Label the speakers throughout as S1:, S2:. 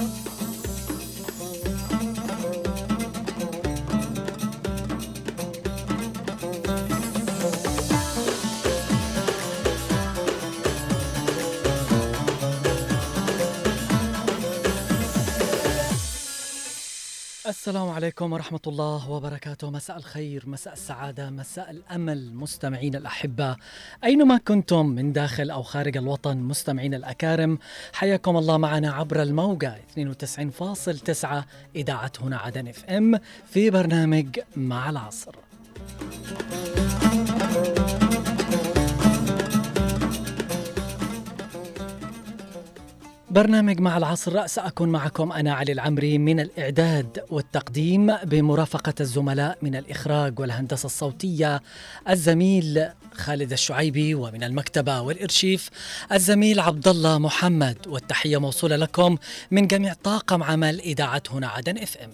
S1: Bye. السلام عليكم ورحمة الله وبركاته. مساء الخير مساء السعادة مساء الأمل مستمعين الأحبة. أينما كنتم من داخل أو خارج الوطن مستمعين الأكارم حياكم الله معنا عبر الموجة 92.9 إذاعة هنا عدن إف إم في برنامج مع العصر. برنامج مع العصر سأكون معكم أنا علي العمري من الإعداد والتقديم بمرافقة الزملاء من الإخراج والهندسة الصوتية الزميل خالد الشعيبي ومن المكتبة والإرشيف الزميل عبد الله محمد والتحية موصولة لكم من جميع طاقم عمل إذاعة هنا عدن إف إم.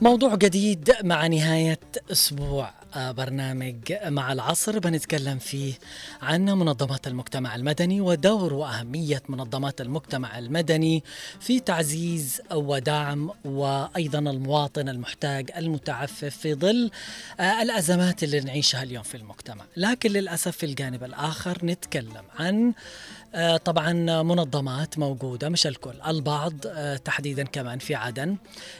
S1: موضوع جديد مع نهاية أسبوع. برنامج مع العصر بنتكلم فيه عن منظمات المجتمع المدني ودور وأهمية منظمات المجتمع المدني في تعزيز ودعم وأيضا المواطن المحتاج المتعفف في ظل الأزمات اللي نعيشها اليوم في المجتمع. لكن للأسف في الجانب الآخر نتكلم عن طبعا منظمات موجودة مش الكل البعض تحديدا كمان في عدن.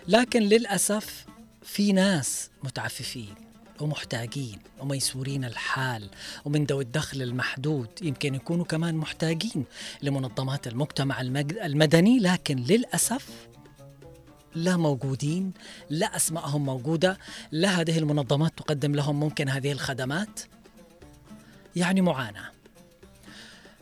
S1: لكن للأسف في ناس متعففين. ومحتاجين وميسورين الحال ومن ذوي الدخل المحدود. يمكن يكونوا كمان محتاجين لمنظمات المجتمع المدني لكن للأسف لا موجودين لا أسمائهم موجودة لا هذه المنظمات تقدم لهم ممكن هذه الخدمات. يعني معاناة.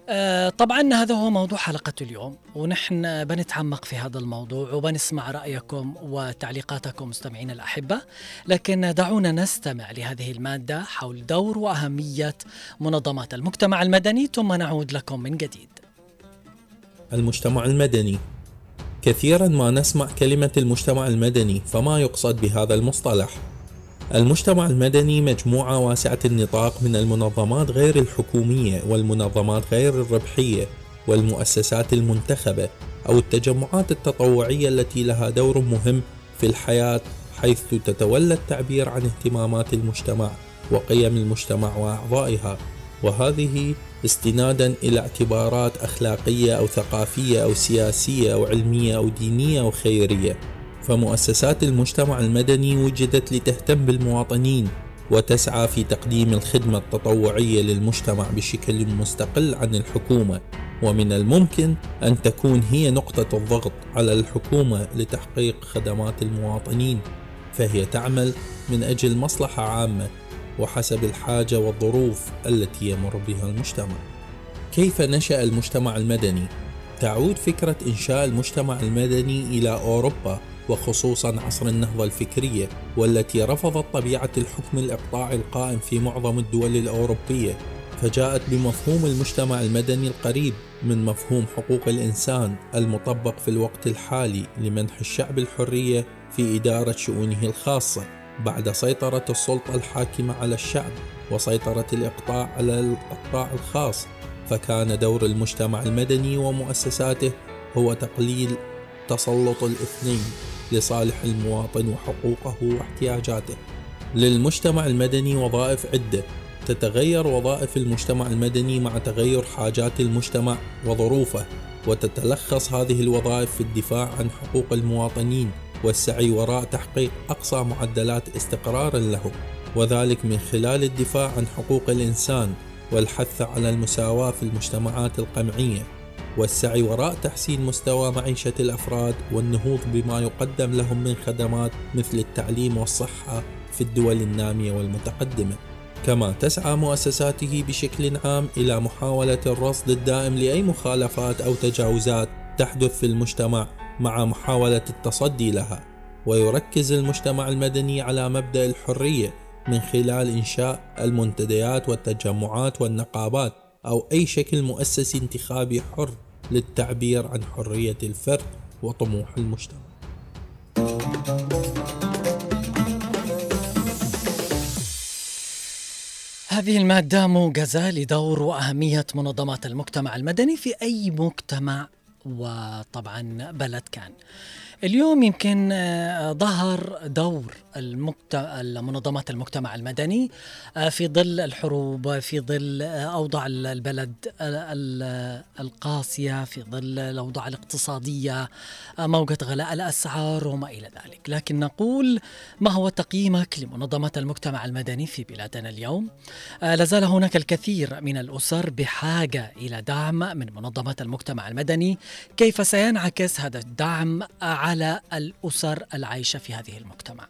S1: آه طبعا هذا هو موضوع حلقة اليوم ونحن بنتعمق في هذا الموضوع وبنسمع رأيكم وتعليقاتكم مستمعين الأحبة لكن دعونا نستمع لهذه المادة حول دور وأهمية منظمات المجتمع المدني ثم نعود لكم من جديد.
S2: المجتمع المدني. كثيرا ما نسمع كلمة المجتمع المدني فما يقصد بهذا المصطلح. المجتمع المدني مجموعة واسعة النطاق من المنظمات غير الحكومية والمنظمات غير الربحية والمؤسسات المنتخبة أو التجمعات التطوعية التي لها دور مهم في الحياة حيث تتولى التعبير عن اهتمامات المجتمع وقيم المجتمع وأعضائها. وهذه استنادا إلى اعتبارات أخلاقية أو ثقافية أو سياسية أو علمية أو دينية أو خيرية. فمؤسسات المجتمع المدني وجدت لتهتم بالمواطنين وتسعى في تقديم الخدمة التطوعية للمجتمع بشكل مستقل عن الحكومة ومن الممكن أن تكون هي نقطة الضغط على الحكومة لتحقيق خدمات المواطنين فهي تعمل من أجل مصلحة عامة وحسب الحاجة والظروف التي يمر بها المجتمع كيف نشأ المجتمع المدني؟ تعود فكرة إنشاء المجتمع المدني إلى أوروبا وخصوصا عصر النهضة الفكرية والتي رفضت طبيعة الحكم الإقطاعي القائم في معظم الدول الأوروبية. فجاءت بمفهوم المجتمع المدني القريب من مفهوم حقوق الإنسان المطبق في الوقت الحالي لمنح الشعب الحرية في إدارة شؤونه الخاصة بعد سيطرة السلطة الحاكمة على الشعب وسيطرة الإقطاع على القطاع الخاص. فكان دور المجتمع المدني ومؤسساته هو تقليل تسلط الاثنين. لصالح المواطن وحقوقه واحتياجاته. للمجتمع المدني وظائف عدة. تتغير وظائف المجتمع المدني مع تغير حاجات المجتمع وظروفه وتتلخص هذه الوظائف في الدفاع عن حقوق المواطنين والسعي وراء تحقيق أقصى معدلات استقرار لهم. وذلك من خلال الدفاع عن حقوق الإنسان والحث على المساواة في المجتمعات القمعية. والسعي وراء تحسين مستوى معيشة الأفراد والنهوض بما يقدم لهم من خدمات مثل التعليم والصحة في الدول النامية والمتقدمة. كما تسعى مؤسساته بشكل عام إلى محاولة الرصد الدائم لأي مخالفات أو تجاوزات تحدث في المجتمع مع محاولة التصدي لها. ويركز المجتمع المدني على مبدأ الحرية من خلال إنشاء المنتديات والتجمعات والنقابات أو أي شكل مؤسسي انتخابي حر للتعبير عن حرية الفرد وطموح المجتمع.
S1: هذه المادة موجزة لدور وأهمية منظمات المجتمع المدني في أي مجتمع وطبعا بلد كان اليوم يمكن آه، ظهر دور منظمات المجتمع المدني آه، في ظل الحروب في ظل آه، أوضاع البلد القاسية في ظل الأوضاع الاقتصادية موجة غلاء الأسعار وما إلى ذلك. لكن نقول ما هو تقييمك لمنظمات المجتمع المدني في بلادنا اليوم؟ لازال هناك الكثير من الأسر بحاجة إلى دعم من منظمات المجتمع المدني. كيف سينعكس هذا الدعم على الأسر العايشة في هذه المجتمع.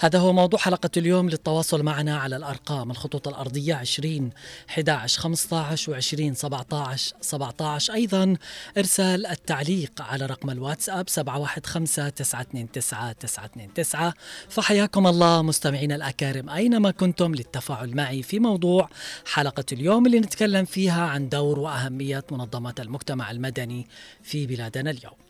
S1: هذا هو موضوع حلقة اليوم. للتواصل معنا على الأرقام الخطوط الأرضية 20 11 15 و 20 17 17 أيضا إرسال التعليق على رقم الواتساب 715 929 929 فحياكم الله مستمعينا الأكارم أينما كنتم للتفاعل معي في موضوع حلقة اليوم اللي نتكلم فيها عن دور وأهمية منظمات المجتمع المدني في بلادنا اليوم.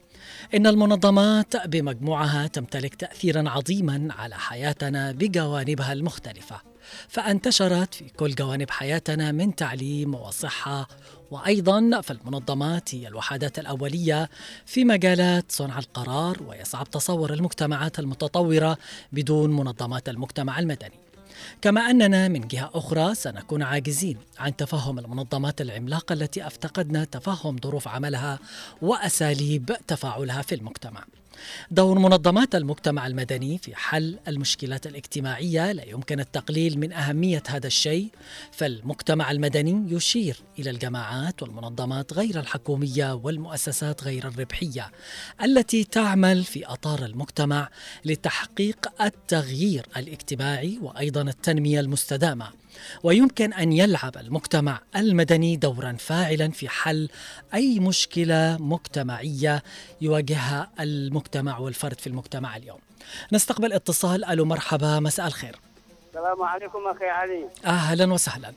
S1: إن المنظمات بمجموعها تمتلك تأثيرا عظيما على حياتنا بجوانبها المختلفة فانتشرت في كل جوانب حياتنا من تعليم وصحة وأيضا فالمنظمات هي الوحدات الأولية في مجالات صنع القرار ويصعب تصور المجتمعات المتطورة بدون منظمات المجتمع المدني. كما أننا من جهة أخرى سنكون عاجزين عن تفهم المنظمات العملاقة التي أفتقدنا تفهم ظروف عملها وأساليب تفاعلها في المجتمع. دور منظمات المجتمع المدني في حل المشكلات الاجتماعية لا يمكن التقليل من أهمية هذا الشيء فالمجتمع المدني يشير إلى الجماعات والمنظمات غير الحكومية والمؤسسات غير الربحية التي تعمل في أطار المجتمع لتحقيق التغيير الاجتماعي وأيضا التنمية المستدامة. ويمكن أن يلعب المجتمع المدني دورا فاعلا في حل أي مشكلة مجتمعية يواجهها المجتمع والفرد في المجتمع اليوم. نستقبل اتصال ألو مرحبا مساء الخير.
S3: السلام عليكم أخي علي.
S1: أهلا وسهلا.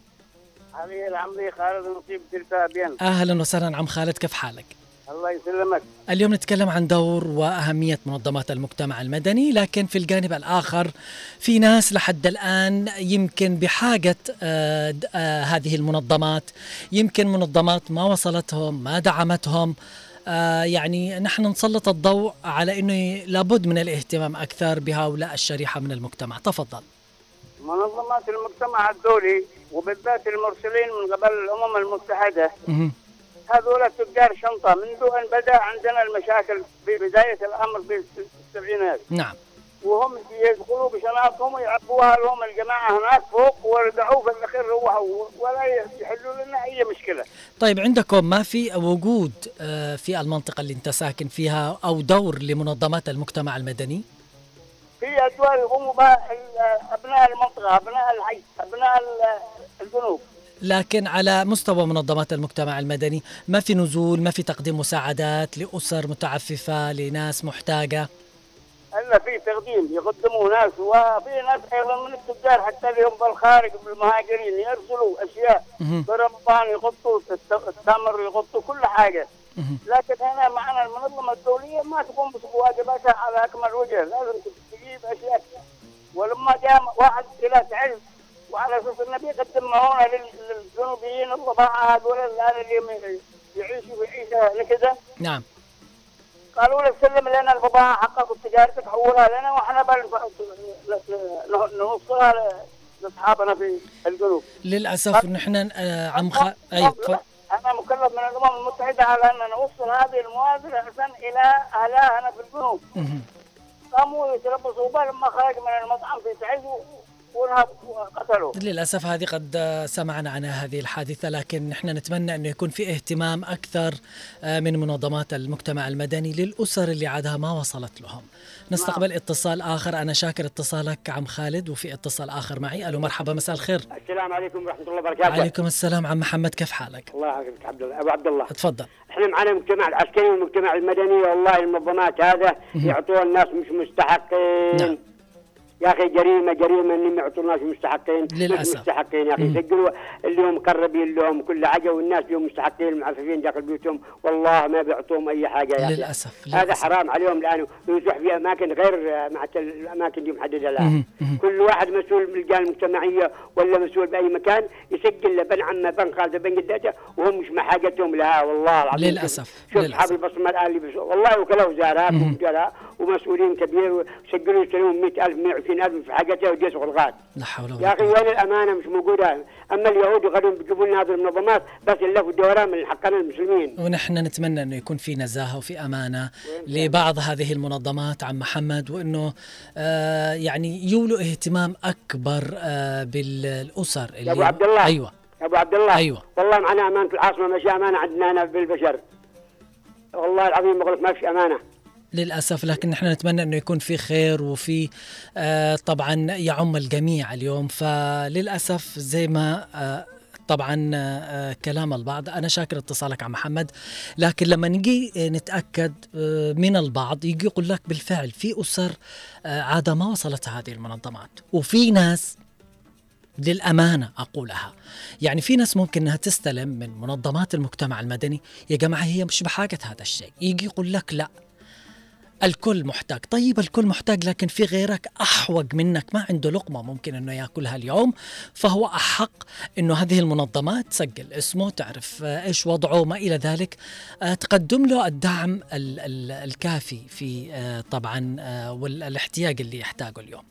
S3: علي العمري خالد نصيب تلفابين.
S1: أهلا وسهلا عم خالد كيف حالك؟
S3: الله يسلمك.
S1: اليوم نتكلم عن دور وأهمية منظمات المجتمع المدني لكن في الجانب الآخر في ناس لحد الآن يمكن بحاجة آه، آه، هذه المنظمات يمكن منظمات ما وصلتهم ما دعمتهم. آه، يعني نحن نسلط الضوء على أنه لابد من الاهتمام أكثر بهؤلاء الشريحة من المجتمع. تفضل.
S3: منظمات المجتمع الدولي وبالذات المرسلين من قبل الأمم المتحدة هذول تجار شنطة. منذ أن بدأ عندنا المشاكل في بداية الأمر في السبعينات.
S1: نعم.
S3: وهم يدخلوا بشنطهم ويعبوها لهم الجماعة هناك فوق ورجعوا في الأخير روحوا. ولا يحلوا لنا أي مشكلة.
S1: طيب عندكم ما في وجود آه، في المنطقة اللي أنت ساكن فيها أو دور لمنظمات المجتمع المدني؟
S3: في أدوار يقوموا بها أبناء المنطقة أبناء الحي أبناء الجنوب.
S1: لكن على مستوى منظمات المجتمع المدني ما في نزول ما في تقديم مساعدات لأسر متعففة لناس محتاجة.
S3: الا في تقديم يقدموا ناس وفي ناس أيضا من التجار حتى اليوم بالخارج بالمهاجرين يرسلوا أشياء برمضان يغطوا التمر يغطوا كل حاجة. لكن هنا معنا المنظمة الدولية ما تقوم بواجباتها على أكمل وجه. لازم تجيب أشياء ولما جاء واحد إلى تعز وعلى أساس النبي قدم هنا للجنوبيين الضباعه هذول الان اللي يعيشوا عيشه كذا
S1: نعم.
S3: قالوا لك سلم لنا البضاعة حقك وتجارتك حولها لنا وإحنا نوصلها لأصحابنا في الجنوب.
S1: للأسف نحن آه، عم خ... أي
S3: أنا مكلف من الأمم المتحدة على أن نوصل هذه المواد عشان إلى أهلها في الجنوب. قاموا يتربصوا لما خرج من المطعم في تعز وقتلوا
S1: للأسف هذه قد سمعنا عن هذه الحادثة لكن نحن نتمنى أنه يكون في اهتمام أكثر آه، من منظمات المجتمع المدني للأسر اللي عادها ما وصلت لهم. نستقبل نعم. اتصال آخر. أنا شاكر اتصالك عم خالد وفي اتصال آخر معي. ألو مرحبا مساء الخير.
S3: السلام عليكم ورحمة الله وبركاته.
S1: عليكم السلام. عم محمد كيف حالك؟
S3: الله يحفظك عبد الله. أبو عبد الله.
S1: تفضل.
S3: إحنا معنا المجتمع العسكري والمجتمع المدني والله المنظمات هذا يعطوها الناس مش مستحقين.
S1: نعم.
S4: يا أخي جريمه جريمه انهم ما يعطوناش المستحقين
S1: للأسف.
S4: مش مستحقين يا أخي. يسجلوا اللي هم مقربين لهم كل حاجة والناس اللي هم مستحقين المعففين داخل بيوتهم والله ما بيعطوهم أي حاجة يا أخي.
S1: للأسف،
S4: هذا. حرام عليهم الآن. ويروح في أماكن غير مع الأماكن دي محددة الآن. كل واحد مسؤول من الجهه المجتمعية ولا مسؤول بأي مكان يسجل له بن عمه بن خالته بن جدته وهم مش مع حاجتهم لها. والله العظيم
S1: للأسف،
S4: شوف. اصحاب البصمه الآن اللي والله وكلاء وزارات ومسؤولين كبير وسجلوا يشترون 100000 120000 في حاجتها ويدسوا الغاد
S1: لا حول
S4: يا
S1: ولا
S4: أخي
S1: قوة.
S4: وين الأمانة؟ مش موجودة. أما اليهود وغيرهم بيجيبوا لنا هذه المنظمات بس يلفوا الدوران من حقنا المسلمين.
S1: ونحن نتمنى انه يكون في نزاهة وفي أمانة لبعض هذه المنظمات عم محمد وإنه آه يعني يولوا اهتمام أكبر آه بالأسر اللي
S4: يا أبو عبد الله
S1: أيوه.
S4: يا أبو عبد الله
S1: أيوة.
S4: والله معنا امانه العاصمة مش أمانة عندنا هنا بالبشر. والله العظيم بقول لك ما في أمانة.
S1: للأسف لكن نحن نتمنى إنه يكون في خير وفي آه طبعا يعم الجميع اليوم. فللأسف زي ما آه طبعا آه كلام البعض أنا شاكر اتصالك عم محمد. لكن لما نجي آه، نتأكد آه من البعض يجي يقول لك بالفعل في أسر آه عادة ما وصلت هذه المنظمات. وفي ناس للأمانة أقولها. يعني في ناس ممكن أنها تستلم من منظمات المجتمع المدني. يا جماعة هي مش بحاجة هذا الشيء. يجي يقول لك لا. الكل محتاج. طيب الكل محتاج لكن في غيرك أحوج منك ما عنده لقمة ممكن أنه يأكلها اليوم. فهو أحق أنه هذه المنظمات تسجل اسمه تعرف آه، إيش وضعه ما إلى ذلك. آه، تقدم له الدعم ال- ال- الكافي في آه، طبعا والاحتياج اللي يحتاجه اليوم.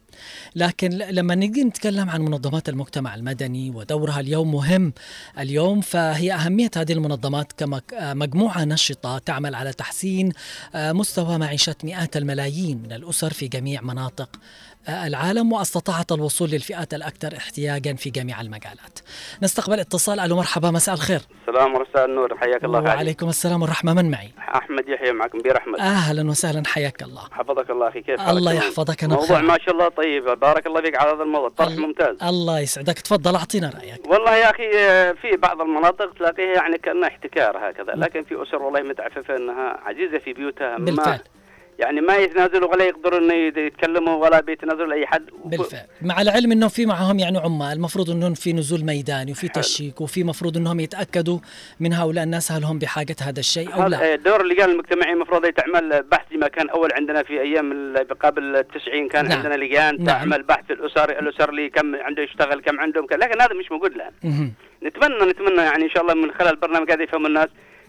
S1: لكن لما نجي نتكلم عن منظمات المجتمع المدني ودورها اليوم مهم اليوم فهي أهمية هذه المنظمات كمجموعة نشطة تعمل على تحسين آه، مستوى معيشة مئات الملايين من الأسر في جميع مناطق آه، العالم واستطاعت الوصول للفئات الأكثر احتياجا في جميع المجالات. نستقبل اتصال. ألو مرحبا مساء الخير.
S5: السلام ورساء النور حياك الله.
S1: وعليكم السلام والرحمة من معي؟
S5: أحمد يحيى معك مدير أحمد.
S1: أهلا وسهلا حياك الله.
S5: حفظك الله أخي كيف
S1: الله
S5: حالك؟
S1: يحفظك، أنا
S5: موضوع. ما شاء الله طيب. بارك الله فيك على هذا الموضوع. طرح ممتاز.
S1: الله يسعدك. تفضل أعطينا رأيك.
S5: والله يا أخي في بعض المناطق تلاقيها يعني كأنها احتكار هكذا لكن في أسر والله متعففة إنها عزيزة في بيوتها
S1: بالفعل.
S5: يعني ما يتنازلوا ولا يقدروا إنه يت- يتكلموا ولا بيتنازلوا لأي حد
S1: بالفعل مع العلم انه في معهم يعني عمال المفروض إنهم في نزول ميداني وفي تشيك وفي مفروض إنهم يتأكدوا من هؤلاء الناس هل هم بحاجة هذا الشيء أو لا
S5: دور اللجان المجتمعيه المفروض تعمل بحث ما كان أول عندنا في أيام قبل التسعين كان
S1: نعم.
S5: عندنا لجان
S1: نعم.
S5: تعمل بحث الاسر الاسر اللي كم عنده يشتغل كم عندهم لكن هذا مش موجود
S1: الآن.
S5: نتمنى نتمنى يعني إن شاء الله من خلال البرنامج هذا يفهم الناس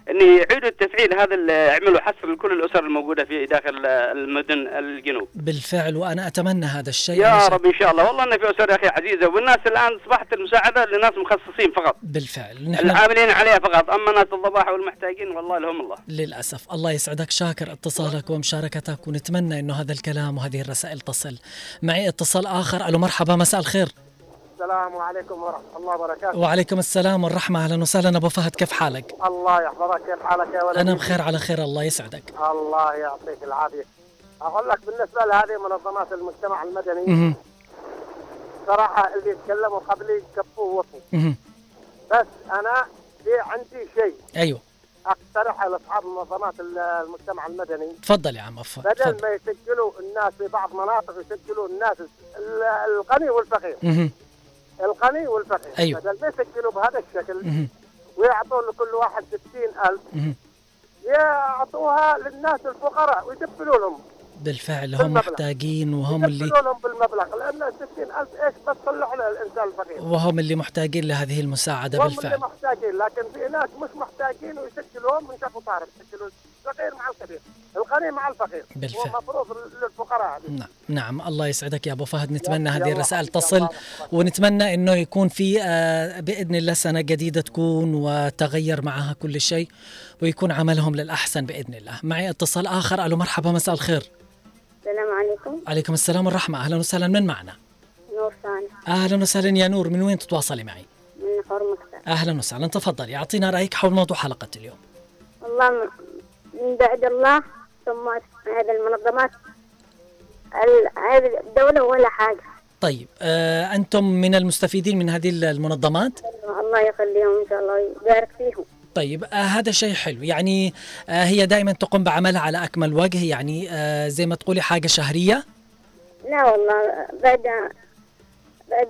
S5: ان يعيدوا التفعيل هذا يعملوا حصر لكل الأسر الموجودة في داخل المدن الجنوب.
S1: بالفعل وأنا أتمنى هذا الشيء.
S5: يا رب إن شاء الله. والله ان في أسر يا أخي عزيزة والناس الآن أصبحت المساعدة لناس مخصصين فقط.
S1: بالفعل. نحن
S5: العاملين عليها فقط. أما ناس الضباح والمحتاجين والله لهم الله.
S1: للأسف. الله يسعدك. شاكر اتصالك ومشاركتك ونتمنى إنه هذا الكلام وهذه الرسائل تصل. معي اتصال آخر. ألو مرحبا. مساء الخير.
S6: السلام عليكم ورحمة الله وبركاته.
S1: وعليكم السلام والرحمة. أهلا وسهلا. أبو فهد كيف حالك؟
S6: الله يحفظك. كيف حالك يا ولد
S1: أنا بخير على خير. الله يسعدك.
S6: الله يعطيك العافية. أقول لك بالنسبة لهذه منظمات المجتمع المدني
S1: مهم.
S6: صراحة اللي تكلموا قبلي ووفوا
S1: مهم.
S6: بس أنا في عندي شيء
S1: أيوه.
S6: أقترح على أصحاب منظمات ال- المجتمع المدني.
S1: تفضل يا عم أفا
S6: بدل ما يسجلوا الناس في بعض مناطق يسجلوا الناس ال- الغني والفقير. الغني والفقير
S1: أيوه.
S6: بدل ما يسجلوا بهذا الشكل
S1: مهم.
S6: ويعطوا لكل واحد ستين ألف
S1: مهم.
S6: يعطوها للناس الفقراء ويدبلوا لهم
S1: بالفعل هم
S6: بالمبلغ.
S1: محتاجين وهم اللي
S6: لهم بالمبلغ لأن ال 60000 إيش بس له الإنسان الفقير
S1: وهم اللي محتاجين لهذه المساعدة
S6: هم اللي
S1: بالفعل
S6: محتاجين لكن في ناس مش محتاجين ويسجلوهم من شافوا طارق يسجلوا الصغير مع الكبير الغني مع الفقير.
S1: بالفعل.
S6: هو مفروض للفقراء
S1: نعم. نعم. الله يسعدك يا أبو فهد. نتمنى هذه الرسائل تصل ونتمنى إنه يكون في آه، بإذن الله سنة جديدة تكون وتغير معها كل شيء ويكون عملهم للأحسن بإذن الله. معي اتصال آخر. ألو مرحبا. مساء الخير.
S7: السلام عليكم.
S1: عليكم السلام والرحمة. أهلا وسهلا. من معنا؟
S7: نور ثاني
S1: أهلا وسهلا يا نور. من وين تتواصلي معي؟
S7: من حرمتك
S1: أهلا وسهلا. تفضلي اعطينا رأيك حول موضوع حلقة اليوم.
S7: والله من- بعد الله ثم هذه المنظمات. ال- هذه الدولة ولا حاجة.
S1: طيب آه أنتم من المستفيدين من هذه المنظمات؟
S7: الله يخليهم إن شاء الله ويبارك فيهم.
S1: طيب آه هذا شيء حلو. يعني آه هي دائما تقوم بعملها على أكمل وجه. يعني آه زي ما تقولي حاجة شهرية.
S7: لا والله بعد بعد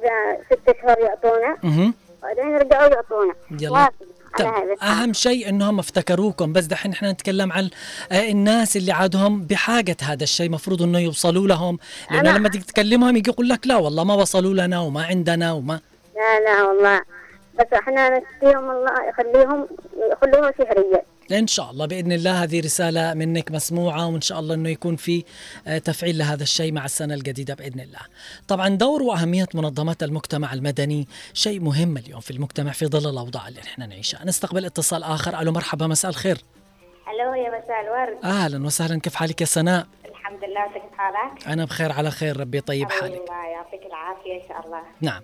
S7: ست شهور يعطونا. بعدين يرجعوا يعطونا.
S1: يلا.
S7: على
S1: طب أهم شيء إنهم افتكروكم بس دحين إحنا نتكلم عن آه، الناس اللي عادهم بحاجة هذا الشيء مفروض إنه يوصلوا لهم.
S7: لأنه
S1: لما تيجي تكلمهم يجي يقول لك لا والله ما وصلوا لنا وما عندنا وما.
S7: لا لا والله. بس إحنا نسقيهم الله يخليهم يخلوها شهرية.
S1: إن شاء الله بإذن الله هذه رسالة منك مسموعة وإن شاء الله إنه يكون في آه، تفعيل لهذا الشيء مع السنة الجديدة بإذن الله. طبعا دور وأهمية منظمات المجتمع المدني شيء مهم اليوم في المجتمع في ظل الأوضاع اللي نحن نعيشها. نستقبل اتصال آخر ألو مرحبا مساء الخير.
S7: ألو يا مساء الورد
S1: أهلا وسهلا كيف حالك يا سناء؟
S7: الحمد لله كيف حالك؟
S1: أنا بخير على خير ربي طيب حالك.
S7: الله يعطيك العافية إن شاء الله
S1: نعم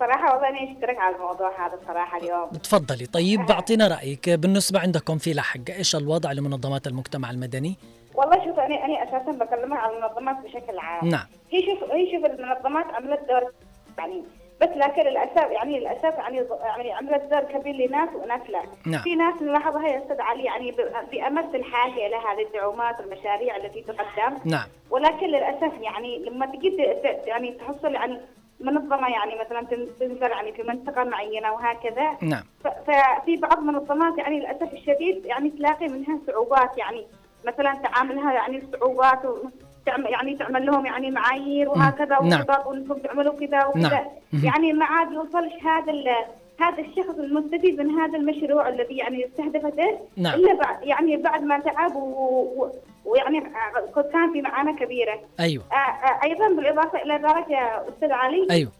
S7: صراحة والله أنا اشترك على الموضوع هذا صراحة اليوم.
S1: تفضلي. طيب بعطينا رأيك. بالنسبة عندكم في لحق إيش الوضع لمنظمات المجتمع المدني؟
S7: والله شوف أنا أنا أساسا بكلمك عن المنظمات بشكل عام.
S1: نعم.
S7: هي شوف هي شوف المنظمات عملت دور يعني بس لكن للأسف يعني للأسف يعني يعني عملت دور كبير لناس وناس لا.
S1: نعم.
S7: في ناس نلاحظها يا أستاذ علي يعني بامس الحاجة إلى هذه الدعومات والمشاريع التي تقدم.
S1: نعم.
S7: ولكن للأسف يعني لما تجي يعني تحصل يعني منظمة يعني مثلا تن- تنزل يعني في منطقة معينة وهكذا
S1: نعم
S7: ففي بعض المنظمات يعني للأسف الشديد يعني تلاقي منها صعوبات يعني مثلا تعاملها يعني صعوبات وتعمل يعني تعمل لهم يعني معايير وهكذا
S1: نعم.
S7: وخطط وإنكم تعملوا كذا وكذا
S1: نعم.
S7: يعني ما عاد يوصلش هذا هذا الشخص المستفيد من هذا المشروع الذي يعني استهدفته
S1: نعم.
S7: إلا بعد يعني بعد ما تعب ويعني آه، كان في معاناة كبيرة.
S1: أيوه.
S7: آه، آه، أيضا بالإضافة إلى ذلك يا أستاذ علي أيوه.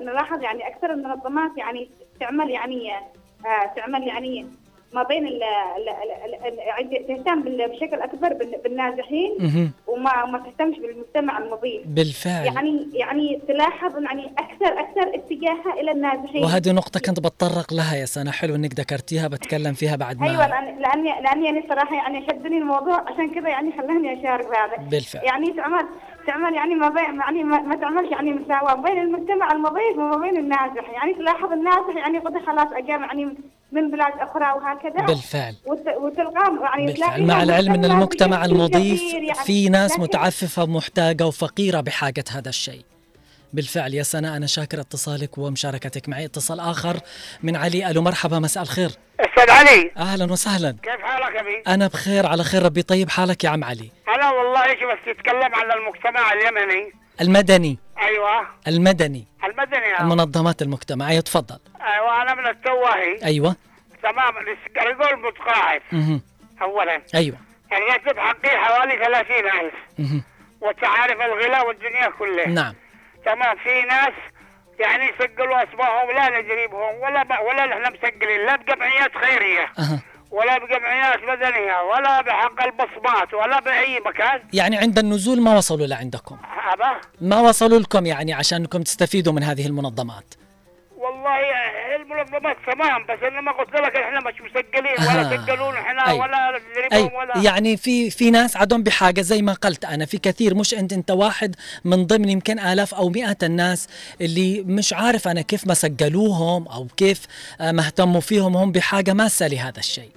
S7: نلاحظ يعني أكثر المنظمات يعني تعمل يعني تعمل يعني ما بين ال ال- يعني تهتم بشكل أكبر بال- بالنازحين. وما ما تهتمش بالمجتمع المضيف
S1: بالفعل.
S7: يعني يعني تلاحظ يعني أكثر أكثر اتجاهها إلى النازحين.
S1: وهذه نقطة كنت بتطرق لها يا سنة. حلو إنك ذكرتيها بتكلم فيها بعد ما
S7: أيوه لأن لاني لأني يعني صراحة يعني شدني الموضوع عشان كذا يعني خلاني أشارك بهذا.
S1: بالفعل.
S7: يعني تعمل تعمل يعني ما بين يعني ما, ما تعملش يعني مساواة بين المجتمع المضيف وما بين النازح يعني تلاحظ النازح يعني قد خلاص اجى يعني من بلاد أخرى وهكذا.
S1: بالفعل.
S7: وت- وتلقاه يعني
S1: بالفعل. مع العلم أن
S7: مجتمع
S1: المجتمع
S7: بشكل
S1: المضيف
S7: يعني.
S1: في ناس متعففة ومحتاجة وفقيرة بحاجة هذا الشيء. بالفعل. يا سنة أنا شاكر اتصالك ومشاركتك معي. اتصال آخر من علي. ألو مرحبا مساء الخير.
S3: أستاذ علي.
S1: أهلا وسهلا.
S3: كيف حالك أبي؟
S1: أنا بخير على خير ربي. طيب حالك يا عم علي؟
S3: أنا والله إيش بس تتكلم عن المجتمع اليمني.
S1: المدني.
S3: أيوه.
S1: المدني.
S3: المدني يا.
S1: المنظمات المجتمعية تفضل.
S3: أيوه أنا من التواهي.
S1: أيوة.
S3: تمام. الرجل متقاعد.
S1: مهم.
S3: اولا.
S1: أيوة.
S3: الراتب حقي حوالي 30000
S1: مهم.
S3: وانت عارف الغلا والدنيا كلها.
S1: نعم.
S3: تمام في ناس يعني يسجلوا اسمائهم لا ندري بهم ولا ب... ولا نحن مسجلين لا بجمعيات
S1: خيرية.
S3: ولا بجمعيات مدنية ولا بحق البصمات ولا بأي مكان.
S1: يعني عند النزول ما وصلوا لعندكم؟ ما وصلوا لكم يعني عشانكم تستفيدوا من هذه المنظمات؟
S3: والله المنظمات تمام بس انما قلت لك إحنا مش مسجلين ولا
S1: آه.
S3: سجلونا إحنا
S1: أي.
S3: ولا
S1: أي
S3: ولا
S1: يعني في في ناس عندهم بحاجة زي ما قلت أنا في كثير مش أنت أنت واحد من ضمن يمكن آلاف أو مئات الناس اللي مش عارف أنا كيف ما سجلوهم أو كيف آه، ما اهتموا فيهم هم بحاجة ماسة لهذا الشيء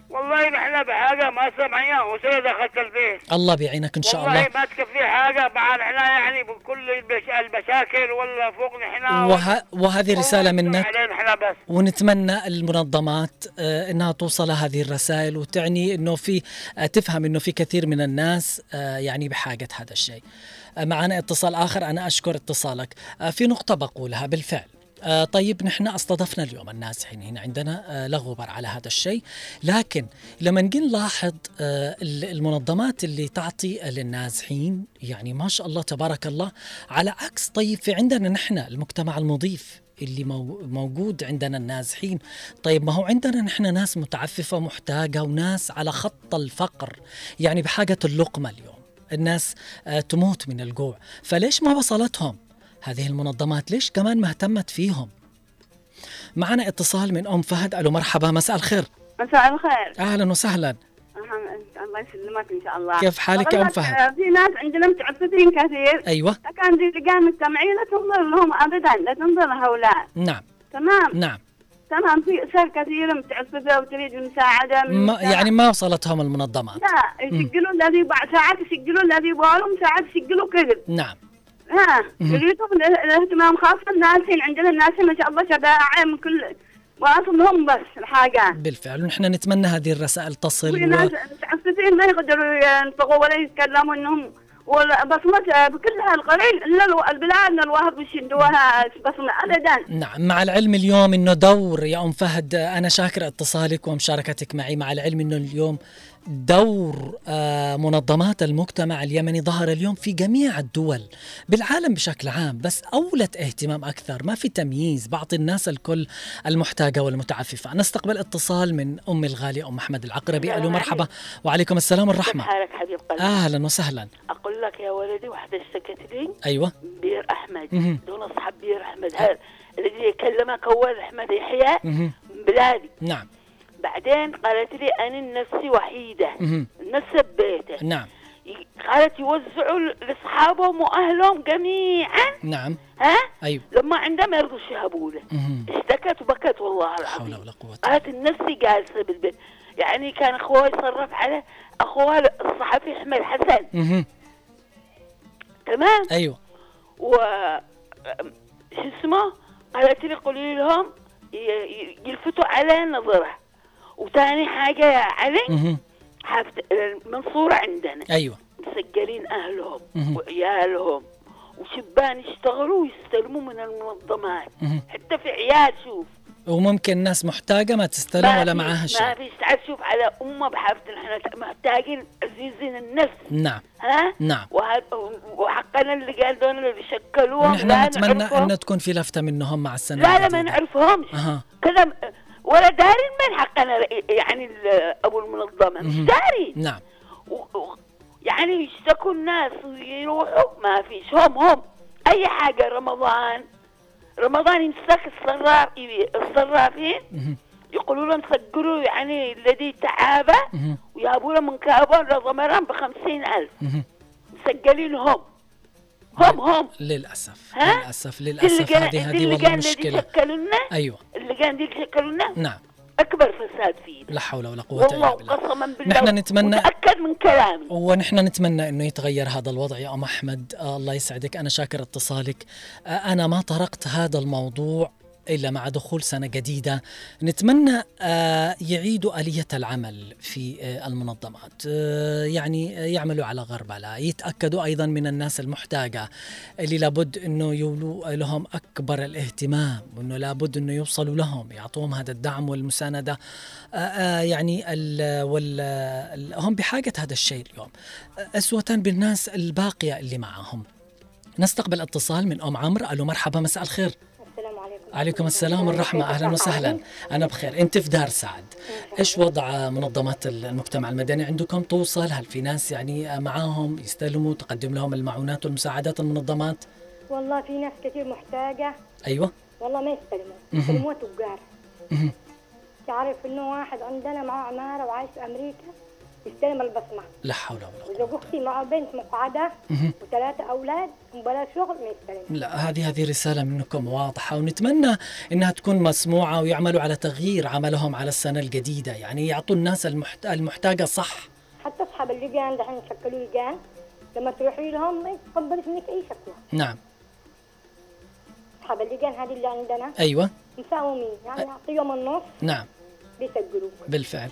S3: والله نحن بحاجة ما سمعنا وسيد دخلت البيت
S1: الله بيعينك إن شاء
S3: والله
S1: الله
S3: ما تكفي حاجة مع نحن يعني بكل. المشاكل ولا فوق نحن
S1: وه... وهذه رسالة منك
S3: بس
S1: ونتمنى المنظمات آه، إنها توصل هذه الرسائل وتعني إنه في آه، تفهم إنه في كثير من الناس آه، يعني بحاجة هذا الشيء. معنا اتصال آخر أنا أشكر اتصالك. في نقطة بقولها بالفعل. آه، طيب نحن أستضفنا اليوم النازحين هنا عندنا آه، لا غبار على هذا الشيء. لكن لما نجي نلاحظ آه، ال- المنظمات اللي تعطي للنازحين يعني ما شاء الله تبارك الله على عكس طيب في عندنا نحن المجتمع المضيف اللي مو- موجود عندنا النازحين طيب ما هو عندنا نحن ناس متعففة محتاجة وناس على خط الفقر يعني بحاجة اللقمة اليوم. الناس آه، تموت من الجوع. فليش ما وصلتهم؟ هذه المنظمات ليش كمان ما اهتمت فيهم؟ معنا اتصال من أم فهد. ألو مرحبا مساء الخير.
S7: مساء الخير.
S1: أهلا وسهلا.
S7: الله يسلمك إن شاء الله.
S1: كيف حالك يا
S7: والله
S1: فهد؟
S7: في ناس عندنا متعففين كثير.
S1: أيوة.
S7: كان دي لجان مجتمعية لا تنظر لهم ابدا لا تنظر لهؤلاء.
S1: نعم.
S7: تمام.
S1: نعم.
S8: تمام. في أسر كثيرة متعففه وتريد المساعده
S1: ما. يعني ما وصلتهم المنظمات.
S8: لا يسجلوا الذي ساعات يسجلوا الذي يبغالهم ساعات يسجلوا كذب.
S1: نعم.
S8: اله- الاهتمام خاصة الناسين عندنا الناسين ما شاء الله شبائع من كل واصلهم بس الحاجات.
S1: بالفعل. ونحن نتمنى هذه الرسائل تصل
S8: في
S1: و...
S8: ناس متعففين ما يقدروا ينطقوا ولا يتكلموا إنهم ولا بصمة بكلها القليل إلا البلاد الواحد مش يدوها بصمة ابدا.
S1: نعم. مع العلم اليوم إنه دور يا أم فهد أنا شاكر اتصالك ومشاركتك معي مع العلم إنه اليوم دور آه، منظمات المجتمع اليمني ظهر اليوم في جميع الدول بالعالم بشكل عام بس أولت اهتمام أكثر ما في تمييز بعطي الناس الكل المحتاجة والمتعففة. نستقبل اتصال من أم الغاليه أم أحمد العقربي. ألو مرحبا. وعليكم السلام
S9: كيف
S1: والرحمة.
S9: حالك حبيب قلبي؟
S1: أهلا وسهلا.
S9: أقول لك يا ولدي واحدة اشتكت لي
S1: أيوه.
S9: بير أحمد.
S1: مهم.
S9: دون أصحاب بير هذا الذي يكلمك اول أحمد يحيى. بلادي.
S1: نعم.
S9: بعدين قالت لي أنا نفسي
S1: مهم.
S9: نسب بيته.
S1: نعم.
S9: قالت يوزعوا لأصحابهم وأهلهم جميعا.
S1: نعم.
S9: ها؟
S1: أيوه.
S9: لما عندهم يرضوا يشهبوا له. اشتكت وبكت والله
S1: حول
S9: العظيم
S1: ولا قوة
S9: قالت النفسي جالسة بالبيت. يعني كان أخوها يصرف على أخوها الصحفي أحمد حسن.
S1: مهم.
S9: تمام؟
S1: أيوه.
S9: و شو اسمه؟ قالت لي قولي لهم يلفتوا على نظره وثاني حاجة يا علي. حفت المنصوره عندنا.
S1: أيوه.
S9: مسجلين أهلهم
S1: مهم.
S9: وعيالهم وشبان يشتغلوا ويستلموا من المنظمات. حتى في عيال شوف.
S1: وممكن ناس محتاجة ما تستلم ولا معاها
S9: ما
S1: شيء
S9: في تعال شوف على أمة بحافظ إحنا محتاجين عزيزين النفس.
S1: نعم.
S9: ها؟
S1: نعم.
S9: وحقنا اللي قال دول اللي شكلوهم.
S1: ونحن
S9: لا
S1: نتمنى. ان تكون في لفتة منهم مع السنة
S9: لا لا. ما نعرفهمش.
S1: أها.
S9: كذا ولا دارين من حقنا يعني أبو المنظمة مش
S1: مهم.
S9: دارين
S1: نعم
S9: يعني يشتكوا الناس ويروحوا ما فيش هم هم أي حاجة رمضان رمضان يمسك الصراف الصرافين. يقولوا لهم سجلوا يعني الذي تعابى
S1: مهم.
S9: ويابوا له من كابون لضمران بخمسين ألف. مسجلين هم هم هم
S1: للأسف
S9: ها؟
S1: للأسف
S9: اللي للأسف
S1: هذه هذه
S9: اللي
S1: والله
S9: كان الذي
S1: مشكلة.
S9: شكلوا لنا
S1: أيوه.
S9: اللي كان دي شكلوا لنا
S1: نعم.
S9: أكبر فساد فيه
S1: لا حول ولا قوة
S9: والله
S1: الا بالله.
S9: قسما بالله
S1: نحن نتمنى
S9: متأكد من كلامي.
S1: ونحن نتمنى إنه يتغير هذا الوضع يا أم أحمد. آه الله يسعدك. أنا شاكر اتصالك. آه أنا ما طرقت هذا الموضوع إلا مع دخول سنة جديدة. نتمنى آه يعيدوا آلية العمل في آه المنظمات. آه يعني يعملوا على غربلة. يتأكدوا أيضا من الناس المحتاجة. اللي لابد إنه يولوا لهم أكبر الاهتمام وإنه لابد إنه يوصلوا لهم يعطوهم هذا الدعم والمساندة. آه يعني ال وال ال هم بحاجة هذا الشيء اليوم. أسوة بالناس الباقية اللي معهم. نستقبل اتصال من أم عمرو. ألو مرحبا مساء الخير.
S10: عليكم
S1: السلام والرحمة. أهلا وسهلا. أنا بخير. أنت في دار سعد. إيش وضع منظمات المجتمع المدني عندكم؟ توصل. هل في ناس يعني معاهم يستلموا تقدم لهم المعونات والمساعدات المنظمات
S10: والله في ناس كثير محتاجة.
S1: أيوة.
S10: والله ما يستلموا. يستلموا تجار. تعرف إنه واحد عندنا معاه عمارة وعايش في يستلم البصمة.
S1: لا حول ولا قوة.
S10: وإذا أختي معاه بنت مقعدة
S1: مهم.
S10: وثلاثة أولاد وبلا شغل ما يستلم
S1: لا هذه هذه رسالة منكم واضحة ونتمنى إنها تكون مسموعة ويعملوا على تغيير عملهم على السنة الجديدة يعني يعطوا الناس المحت... المحتاجة صح.
S10: حتى أصحاب اللجان دحين شكلوا لجان لما تروحي لهم ما يتقبلش منك أي شكوى
S1: نعم.
S10: أصحاب اللجان هذه اللي عندنا.
S1: أيوة.
S10: مساومين يعني يعطيهم النص
S1: نعم.
S10: بيسجلوك
S1: بالفعل.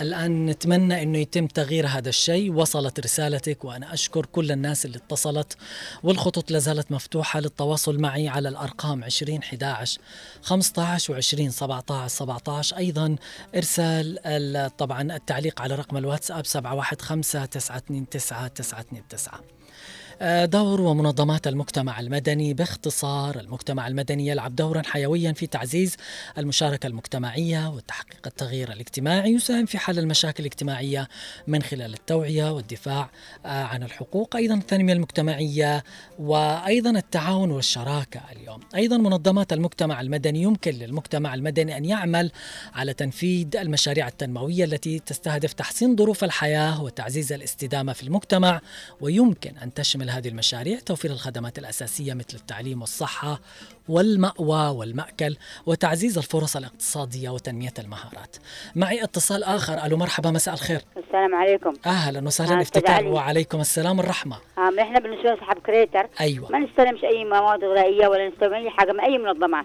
S1: الآن نتمنى أنه يتم تغيير هذا الشيء. وصلت رسالتك وأنا أشكر كل الناس اللي اتصلت والخطوط لازالت مفتوحة للتواصل معي على الأرقام 20 11 15 و 20 17 17 أيضا إرسال ال- طبعا التعليق على رقم الواتساب 715 929 929 آه، دور ومنظمات المجتمع المدني باختصار المجتمع المدني يلعب دورا حيويا في تعزيز المشاركة المجتمعية وتحقيق التغيير الاجتماعي يساهم في حل المشاكل الاجتماعية من خلال التوعية والدفاع آه، عن الحقوق أيضا التنمية المجتمعية وأيضا التعاون والشراكة اليوم. أيضا منظمات المجتمع المدني يمكن للمجتمع المدني أن يعمل على تنفيذ المشاريع التنموية التي تستهدف تحسين ظروف الحياة وتعزيز الاستدامة في المجتمع ويمكن أن تشمل هذه المشاريع توفير الخدمات الأساسية مثل التعليم والصحة والمأوى والمأكل وتعزيز الفرص الاقتصادية وتنمية المهارات. معي اتصال آخر. ألو مرحبا مساء الخير.
S11: السلام عليكم.
S1: أهلا وسهلا افتتاح. وعليكم السلام والرحمة.
S11: إحنا بالنسبة لصاحب كريتر
S1: أيوة.
S11: ما نستلمش أي مواد غذائية ولا نستلم أي حاجة من أي منظمات.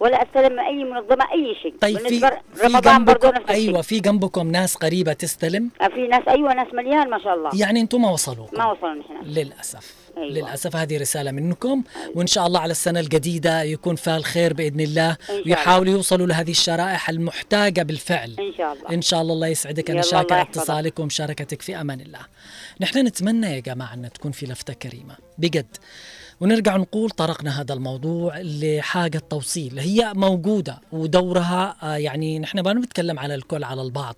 S11: ولا أستلم من أي منظمة أي شيء.
S1: طيب في
S11: بالنسبة
S1: في
S11: رمضان برضه
S1: جنبكم
S11: نفس الشيء.
S1: أيوة في جنبكم ناس قريبة تستلم؟
S11: آه، في ناس أيوه ناس مليان ما شاء الله.
S1: يعني أنتم ما وصلوا
S11: ما وصلوا نحن.
S1: للأسف.
S11: أيوة.
S1: للأسف هذه رسالة منكم وإن شاء الله على السنة الجديدة يكون فيها الخير بإذن الله. ويحاولوا يوصلوا لهذه الشرائح المحتاجة بالفعل.
S11: إن شاء الله.
S1: إن شاء الله الله يسعدك. أنا شاكر. اتصالك ومشاركتك في أمان الله. نحن نتمنى يا جماعة أن تكون في لفتة كريمة. بجد. ونرجع نقول طرقنا هذا الموضوع لحاجة توصيل. هي موجودة ودورها آه، يعني نحن ما بنتكلم على الكل على البعض.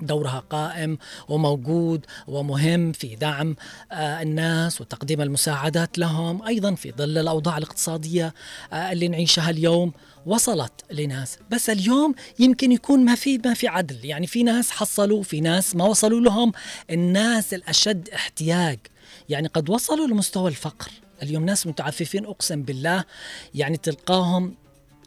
S1: دورها قائم وموجود ومهم في دعم آه، الناس وتقديم المساعدات لهم أيضا في ظل الأوضاع الاقتصادية آه، اللي نعيشها اليوم. وصلت لناس. بس اليوم يمكن يكون ما في ما في عدل. يعني في ناس حصلوا في ناس ما وصلوا لهم. الناس الأشد احتياج. يعني قد وصلوا لمستوى الفقر. اليوم ناس متعففين أقسم بالله. يعني تلقاهم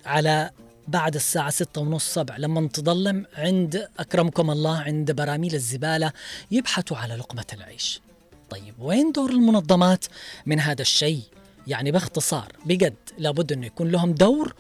S1: على بعد الساعة ستة ونص سبع لما تظلم عند أكرمكم الله عند براميل الزبالة يبحثوا على لقمة العيش. طيب وين دور المنظمات من هذا الشيء؟ يعني باختصار بجد لابد أنه يكون لهم دور.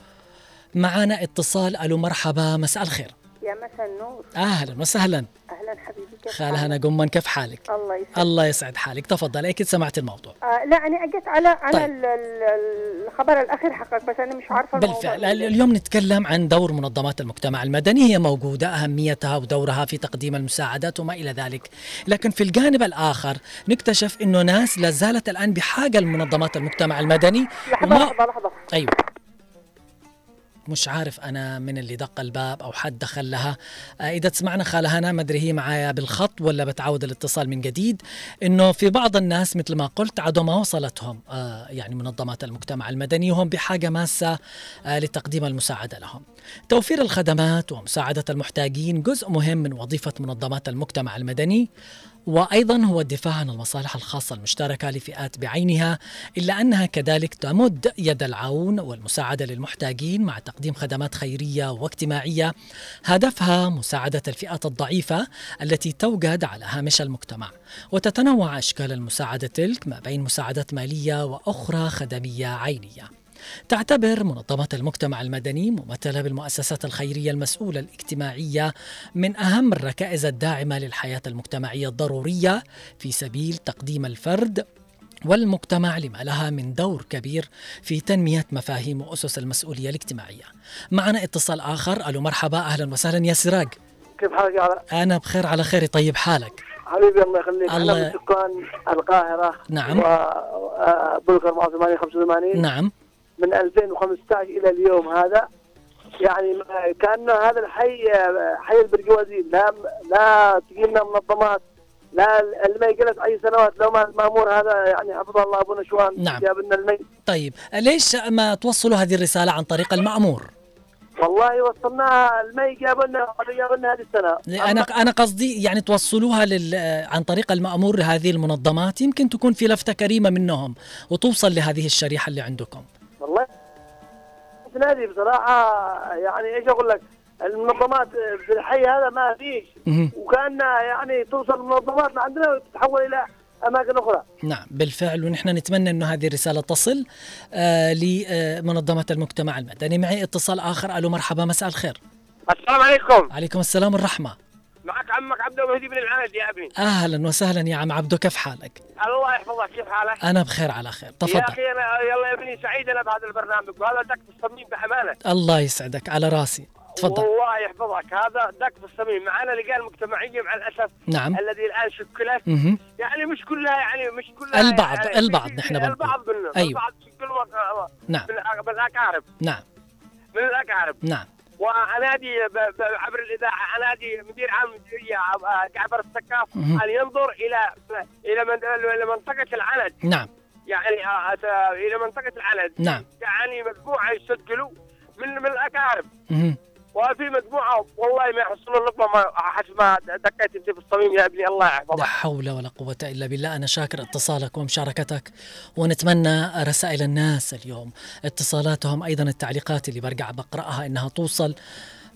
S1: معنا اتصال ألو مرحبا مساء الخير.
S12: يا مساء النور.
S1: أهلا وسهلا.
S12: حبيبي كيف
S1: خالة؟ هنا قمن كيف حالك؟
S12: الله يسعدك.
S1: الله يسعد حالك. تفضل أكيد سمعت الموضوع.
S12: آه لا أنا أجيت على على
S1: طيب.
S12: ال- ال- الخبر الأخير حقك بس أنا مش عارفة الموضوع.
S1: بالفعل.
S12: إيه.
S1: اليوم نتكلم عن دور منظمات المجتمع المدني. هي موجودة أهميتها ودورها في تقديم المساعدات وما إلى ذلك. لكن في الجانب الآخر نكتشف أنه ناس لا زالت الآن بحاجة لمنظمات المجتمع المدني.
S12: لحظة
S1: وما
S12: لحظة لحظة.
S1: أيوة. مش عارف أنا من اللي دق الباب أو حد دخل لها. آه، إذا تسمعنا خالة هنا ما أدري هي معايا بالخط ولا بتعود الاتصال من جديد إنه في بعض الناس مثل ما قلت عادوا ما وصلتهم آه، يعني منظمات المجتمع المدني وهم بحاجة ماسة آه، لتقديم المساعدة لهم. توفير الخدمات ومساعدة المحتاجين جزء مهم من وظيفة منظمات المجتمع المدني. وأيضا هو الدفاع عن المصالح الخاصة المشتركة لفئات بعينها إلا أنها كذلك تمد يد العون والمساعدة للمحتاجين مع تقديم خدمات خيرية واجتماعية. هدفها مساعدة الفئات الضعيفة التي توجد على هامش المجتمع. وتتنوع أشكال المساعدة تلك ما بين مساعدات مالية وأخرى خدمية عينية. تعتبر منظمة المجتمع المدني ممثلة بالمؤسسات الخيرية المسؤولة الاجتماعية من أهم الركائز الداعمة للحياة المجتمعية الضرورية في سبيل تقديم الفرد والمجتمع لما لها من دور كبير في تنمية مفاهيم وأسس المسؤولية الاجتماعية. معنا اتصال آخر. ألو مرحبا. أهلا وسهلا يا سراج.
S6: كيف حالك يا علاء؟
S1: أنا بخير على خير. طيب حالك؟
S6: حبيبي الله يخليك.
S1: الله-
S6: أنا من سكان القاهرة
S1: نعم.
S6: وبلغر 84 85
S1: نعم.
S6: من 2015 إلى اليوم هذا. يعني كانه هذا الحي حي البرجوازي. لا لا تجينا منظمات لا المي جلس أي سنوات. لو ما المامور هذا يعني حفظه الله أبو نشوان.
S1: نعم.
S6: جاب لنا المي
S1: طيب ليش ما توصلوا هذه الرسالة عن طريق المأمور؟
S6: والله وصلناها. المي جاب لنا جاب لنا هذه السنة.
S1: أنا أنا قصدي يعني توصلوها لل عن طريق المأمور لهذه المنظمات. يمكن تكون في لفتة كريمة منهم وتوصل لهذه الشريحة اللي عندكم.
S6: نادي بصراحة يعني إيش أقول لك؟ المنظمات في الحي هذا ما فيش. وكان يعني توصل المنظمات لعندنا وتتحول إلى أماكن أخرى.
S1: نعم بالفعل. ونحن نتمنى إنه هذه الرسالة تصل آه لمنظمة المجتمع المدني. معي اتصال آخر. ألو مرحبا مساء الخير.
S3: السلام عليكم.
S1: عليكم السلام والرحمة.
S3: معك عمك عبد المهدي بن العهد يا ابني
S1: أهلا وسهلا يا عم عبدو كيف حالك
S3: الله يحفظك كيف حالك؟
S1: أنا بخير على خير
S3: يا
S1: تفضل
S3: أخي أنا يلا يا ابني سعيد أنا بهذا البرنامج وهذا دك في الصميم بأمانة
S1: الله يسعدك على راسي تفضل
S3: والله يحفظك هذا دك في الصميم معنا لجان مجتمعيه مع الأسف
S1: نعم.
S3: الذي الآن شكلت
S1: مهم.
S3: يعني مش كلها يعني مش كلها
S1: البعض-
S3: يعني
S1: البعض نحن بنقول.
S3: البعض منهم
S1: أيوة.
S3: البعض شكلوا
S1: نعم.
S3: من من الأقارب
S1: نعم
S3: من الأقارب
S1: نعم
S3: وأنادي عبر الإذاعة أنادي مدير عام المديريه آه، جعفر السكاف. أن ينظر إلى إلى من- إلى منطقة العند
S1: نعم.
S3: يعني آه، آه، إلى منطقة العند
S1: نعم.
S3: يعني مجموعة يسجلوا من من الاقارب.
S13: وفي مجموعة والله ما يحصلون لقمه ما ما دقيت انت في الصميم يا ابني الله
S1: لا
S13: يحفظك
S1: حول ولا قوة إلا بالله أنا شاكر اتصالك ومشاركتك ونتمنى رسائل الناس اليوم. اتصالاتهم أيضا التعليقات اللي برجع بقرأها إنها توصل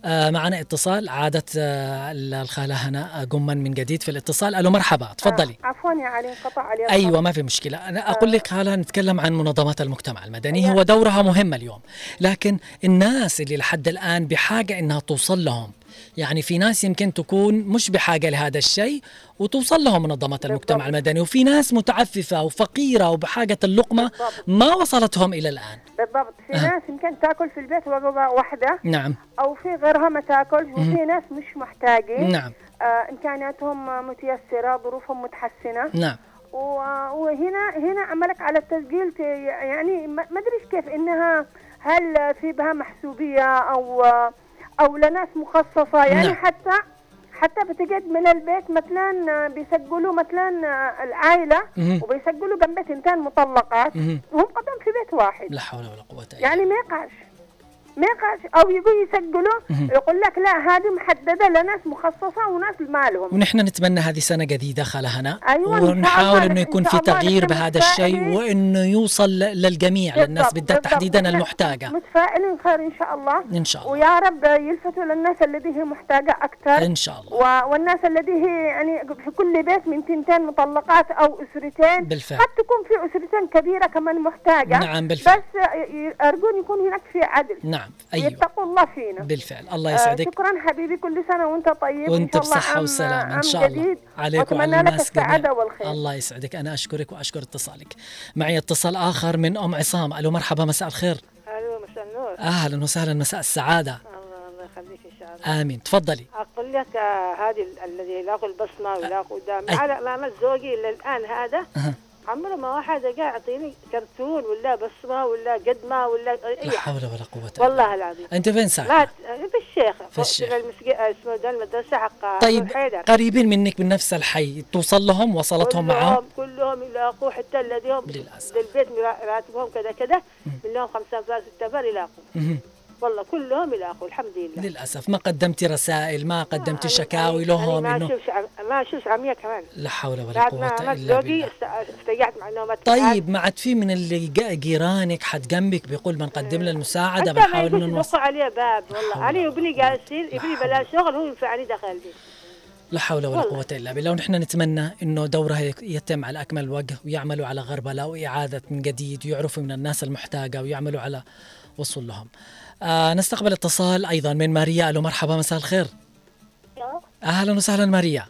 S1: معنا اتصال. عادت آه، الخالة هنا قما من جديد في الاتصال. ألو مرحبا. تفضلي.
S12: آه، عفوا يا علي انقطع علي.
S1: أيوه ما في مشكلة. أنا أقول لك هلا نتكلم عن منظمات المجتمع المدني. هو دورها مهم اليوم لكن الناس اللي لحد الآن بحاجة إنها توصل لهم يعني في ناس يمكن تكون مش بحاجة لهذا الشيء وتوصل لهم منظمات المجتمع المدني. وفي ناس متعففة وفقيرة وبحاجة اللقمة ما وصلتهم إلى الآن.
S12: بالضبط. في
S1: آه.
S12: ناس يمكن تأكل في البيت وجبه واحدة.
S1: نعم.
S12: أو في غيرها ما تأكل. وفي. ناس مش محتاجين.
S1: نعم.
S12: آه إمكانياتهم متيسرة ظروفهم متحسنة.
S1: نعم.
S12: وهنا هنا عملك على التسجيل يعني ما ادري كيف إنها هل في بها محسوبية أو أو لناس مخصصة يعني
S1: نعم.
S12: حتى حتى بتجد من البيت مثلا بيسجلوا مثلا
S1: العائلة.
S12: وبيسجلوا جنب تنتين مطلقات. وهم قدام في بيت واحد
S1: لا حول ولا قوة إلا
S12: يعني ما يقعش ما يقعش أو يجوا يسجلوا. يقول لك لا هذه محددة لناس مخصصة وناس مالهم
S1: ونحن نتمنى هذه سنة جديدة خالة هنا
S12: أيوة،
S1: ونحاول
S12: إنه
S1: يكون في تغيير بهذا الشيء. وإنه يوصل للجميع للناس بالذات. تحديدا
S12: نحن
S1: المحتاجة.
S12: متفائلين خير إن شاء الله.
S1: إن شاء الله.
S12: ويا رب يلفتوا للناس الذي هي محتاجة أكثر.
S1: إن شاء الله.
S12: و... والناس الذي هي يعني في كل بيت من تنتين مطلقات أو أسرتين.
S1: بالفعل.
S12: قد تكون في أسرتين كبيرة كمان محتاجة.
S1: نعم، بالفعل.
S12: بس أرجون يكون هناك في عدل.
S1: نعم. أيوه.
S12: يتقوا الله فينا.
S1: بالفعل. الله
S12: آه
S1: يسعدك.
S12: شكرا حبيبي كل سنة وأنت طيب.
S1: وأنت
S12: عام-
S1: وسلامة.
S12: إن
S1: شاء الله.
S12: جديد.
S1: عليك وعلى الناس جميعا.
S12: السعادة والخير.
S1: الله يسعدك. أنا أشكرك وأشكر اتصالك. معي اتصال آخر من أم عصام. ألو مرحبا. مساء الخير.
S14: ألو مساء النور.
S1: أهلا وسهلا. مساء السعادة.
S14: الله الله يخليك إن شاء الله.
S1: آمين. تفضلي.
S14: أقول لك آه، هذه ال- الذي يلاقوا البصمه ويلاقوا دام
S1: أي.
S14: على امام زوجي إلى الآن هذا. عمره ما واحد جاء يعطيني كرتون ولا بصمه ولا قدمه ولا أي
S1: لا. حول ولا إلا
S14: والله العظيم.
S1: أنت فين ساكن
S14: في الشيخ.
S1: في الشيخ.
S14: فوق المسجد اسمه ده المدرسة حق
S1: طيب
S14: أبو حيدر.
S1: قريبين منك من نفس الحي توصل لهم وصلتهم معهم
S14: كلهم كلهم يلاقوا حتى الذين
S1: للأسف.
S14: للبيت مرا- راتبهم كذا كذا. من لهم خمسة فار ستة فار يلاقوا. والله كلهم يلاقوا الحمد لله.
S1: للأسف ما قدمتي رسائل ما قدمتي
S14: أنا-
S1: شكاوي
S14: أنا-
S1: لهم
S14: ما إنه ما اشوفش عمية كمان.
S1: لا حول ولا
S14: عملت إلا
S1: بالله.
S14: است- استريحت مع إنه
S1: طيب ما عاد في من اللي جيرانك حد جنبك بيقول بنقدم له
S14: ما
S1: بنحاول
S14: إنه
S1: نوصل
S14: عليه باب والله. أنا وابني جالسين ابني بلا شغل هو ينفعني داخل البيت.
S1: لا حول ولا. قوة إلا بالله. ونحن نتمنى أنه دورها يتم على أكمل وجه ويعملوا على غربلة وإعادة من جديد ويعرفوا من الناس المحتاجة ويعملوا على وصول لهم. آه نستقبل اتصال أيضا من ماريا. ألو مرحبا مساء الخير. أهلا وسهلا ماريا.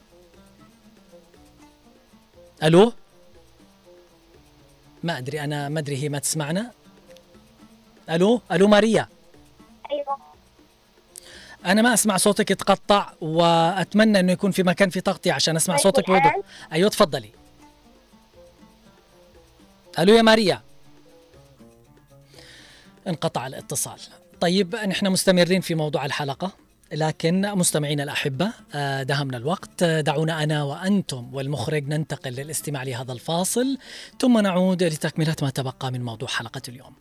S1: ألو؟ ما أدري أنا ما أدري هي ما تسمعنا. ألو؟ ألو ماريا.
S15: أيوه.
S1: أنا ما أسمع صوتك يتقطع وأتمنى إنه يكون في مكان في تغطية عشان أسمع
S15: طيب،
S1: صوتك بوضوح؟ أيوة تفضلي. ألو يا ماريا. انقطع الاتصال. طيب نحن مستمرين في موضوع الحلقة لكن مستمعينا الأحبة آه، دهمنا الوقت. آه، دعونا أنا وأنتم والمخرج ننتقل للاستماع لهذا الفاصل ثم نعود لتكملة ما تبقى من موضوع حلقة اليوم.